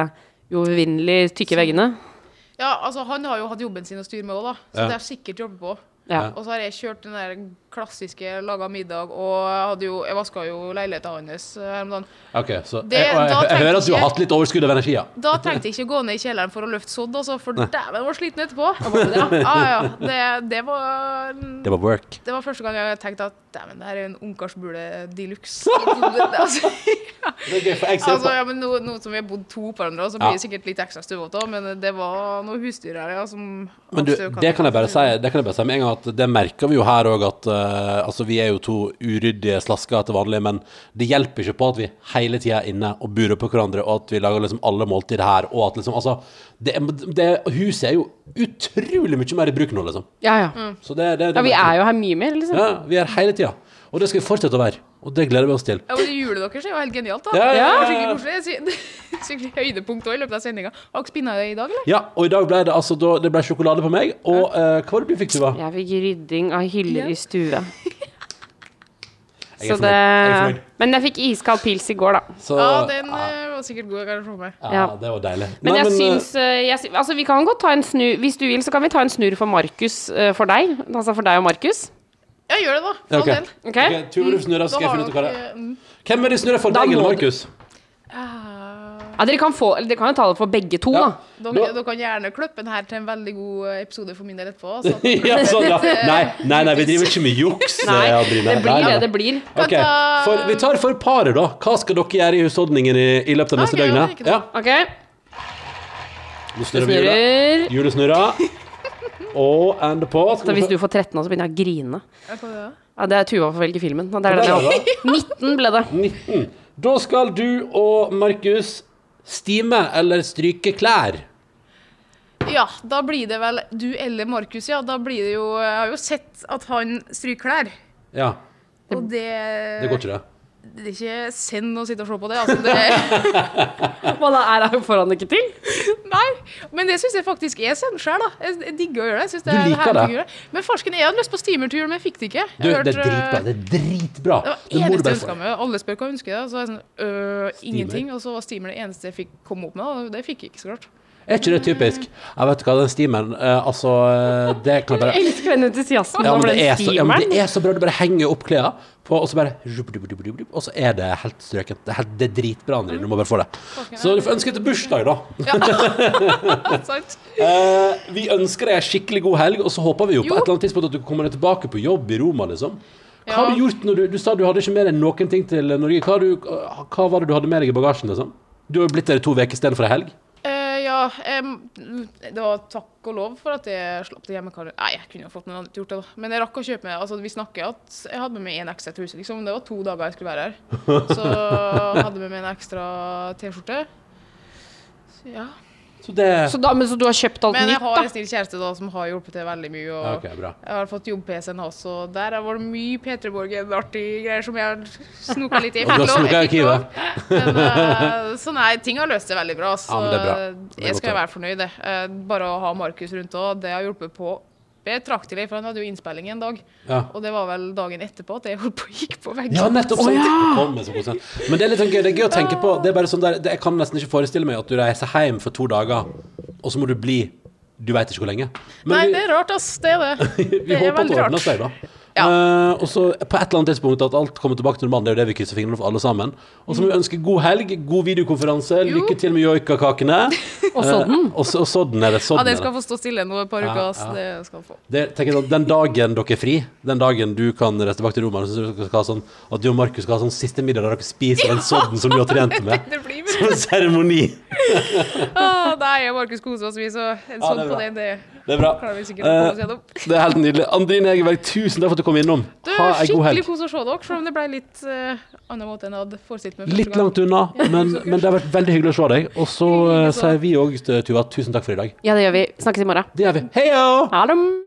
uovervinnelige tykke veggene. Ja, altså Han har jo hatt jobben sin å styre med òg, da. Så Ja. det er sikkert jobbet på. Ja. Og så har jeg kjørt den der klassiske laga middag, og jeg, jo, jeg vaska jo leiligheten hans eh, her om dagen. Ok, så Det- jeg, jeg, jeg, hører at du har hatt litt overskudd av energi, ja. Da trengte jeg ikke å gå ned i kjelleren for å løfte sodd, altså, for dæven, jeg var sliten etterpå. Ja, ja, det, det var Det var work. Det var første gang jeg tenkte at dæven, det her er en ungkarsbule de luxe. altså, altså, ja, men nå, nå som vi har bodd to på hverandre, så blir det sikkert litt ekstra støvete òg, men det var noe husdyr her ja, som Men du, det kan jeg bare si. Det kan jeg bare si med en gang at det merker vi jo her òg at eh, Altså, vi er jo to uryddige slasker til vanlig, men det hjelper ikke på at vi hele tida er inne og burer på hverandre, og at vi lager liksom alle måltider her, og at liksom Altså, det, det, huset er jo utrolig mye mer i bruk nå, liksom. Ja, ja. Så det, det, det ja, vi er jo her mye mer, liksom. Ja, vi er hele tida. Og det skal vi fortsette å være. Og det gleder vi oss til. Ja, men Hjulet deres er jo helt genialt, da. Ja, ja, Det ja, ja. Skikkelig koselig. Det Skikkelig høydepunkt òg i løpet av sendinga. Har dere spinna i dag, eller? Ja, og i dag ble det altså da, Det ble sjokolade på meg. Og eh, hva var det du fikk, Tuva? Jeg fikk rydding av hyller i stue. Jeg er Så fornøyd. Jeg er fornøyd. Men jeg fikk iskald pils i går, da. Så, Ja, den eh, var sikkert god. Jeg kan se for meg. ja, ja. det var deilig. Men Nei, jeg eh, syns eh, jeg, sy- Altså, vi kan godt ta en snurr Hvis du vil, så kan vi ta en snurr for Markus eh, for deg. Altså for deg og Markus. Ja, gjør det, da. For all del. OK? okay Tuva, du snurrer, så skal jeg har finne ut hva det er. dere, mm, Hvem er det snurrer for Da deg eller du- Markus? ah, Ja, dere kan få Eller dere kan jo ta det for begge to, Ja. da. Dere, Da- dere kan gjerne klippe den her til en veldig god eh, episode for min del etterpå. Så at ja, sånn, ja. Nei, nei, nei, vi driver ikke med juks. Nei, eh, Adeline. det blir Nei, det nei. det blir. Ok, for, Vi tar for paret, da. Hva skal dere gjøre i husholdningen i, i løpet av neste Ok, ja, døgnet? ikke. Ja, OK? Nå snurrer vi hjulet. Snurrer. Julesnurra. Og and på. Så hvis du får 13 nå, så begynner jeg å grine. Ja, det? Ja, det er Tuva får velge filmen. Det er det, det 19 ble det. 19. Da skal du og Markus stime eller stryke klær. Ja, da blir det vel du eller Markus, ja. Da blir det jo Jeg har jo sett at han stryker klær. Ja, Og det det går ikke, det. Det er ikke send å sitte og se på det. Altså, det Hva da er det foran ikke til? nei, men det syns jeg faktisk er send sjøl, da. Jeg, jeg digger å gjøre det. Det Du er liker det? gjøre. Men farsken, jeg hadde lyst på steamertur, men jeg fikk det ikke. Du, det er dritbra. Det er dritbra. Det var Det eneste jeg ønska meg. Alle spør hva jeg ønsker. Så jeg sånn øh, ingenting. Og så var steamer det eneste jeg fikk komme opp med. Og det fikk jeg ikke, så klart. Er ikke det typisk? Jeg vet hva, den steameren eh, Altså, eh, det kan jeg bare Jeg elsker den entusiasmen ja, over den er så, ja, men det er så bra. Du bare henger opp klærne på, og så bare Og så er det helt strøkent. Det er, helt, det er dritbra, Andrine. Du må bare få det. Så du får ønske til bursdag, da. Sant? Eh, vi ønsker deg en skikkelig god helg, og så håper vi jo på et eller annet tidspunkt at du kommer deg tilbake på jobb i Roma, liksom. Hva har du gjort når du Du sa du hadde ikke med deg noen ting til Norge. Hva, har du, hva var det du hadde med deg i bagasjen, liksom? Du har jo blitt der i to uker istedenfor ei helg. Ja, um, det var takk og lov for at jeg slapp det hjemmekar. Nei, jeg kunne jo fått noe annet gjort det, da. Men jeg rakk å kjøpe meg Altså, vi snakker at jeg hadde med meg en ekstra truse, liksom. Det var to dager jeg skulle være her. Så hadde jeg med meg en ekstra T-skjorte. Så, Ja. Så det Så, da, men, så du har kjøpt alt nytt, da? Men jeg nytt, har en snill kjæreste da som har hjulpet til veldig mye. Og okay, Jeg har fått jobb-PC-en hans, og der har vært mye P3 Borgen-artige greier som jeg har snoka litt i. Og du fikk har lov, i jeg arkivet. Men, eh, så nei, ting har løst seg veldig bra. Så Ja, bra. Jeg skal være fornøyd. det. Uh, Bare å ha Markus rundt òg, det har hjulpet på betraktelig, for han hadde jo innspilling en dag. Ja. Og det var vel dagen etterpå at jeg holdt på gikk på veggen. Ja, nettopp! Sånn. Så. Men det er litt sånn gøy, det er gøy å tenke på. Det er bare sånn der, det, Jeg kan nesten ikke forestille meg at du reiser hjem for to dager, og så må du bli Du veit ikke hvor lenge. Men Nei, vi, det er rart, ass. Det er det. vi det er håper at det ordner seg, da. Ja. Uh, og så på et eller annet tidspunkt at alt kommer tilbake til normalen. Det er jo det vi krysser fingrene for alle sammen. Og så må vi ønske god helg, god videokonferanse, Jo. lykke til med joikakakene. Og sånn. Og, så- og sodden er det. Sodden Ja, den det. skal få stå stille nå et par uker. Ja, ja. Det skal få. Det, jeg sånn, den dagen dere er fri, den dagen du kan reise tilbake til Roma, så synes skal ha sånn, at du og Markus skal ha sånn siste middag der dere spiser den sodden som du har trent med. Som en seremoni. oh, Nei, og Markus koser oss, vi, så en Ja, sånn på den, det Det er bra. klarer vi sikkert å komme oss Eh, gjennom. det er helt nydelig. Andrine Egeberg, tusen takk for at du kom innom. Du, Ha ei god helg. skikkelig kos å se dere, selv om det ble litt uh, annen måte enn jeg hadde forestilt meg. Litt gang. langt unna, men, men det har vært veldig hyggelig å se deg. Og så eh, sier vi òg, Tuva, tusen takk for i dag. Ja, det gjør vi. Snakkes i morgen. Det gjør vi. Heia! Ha det!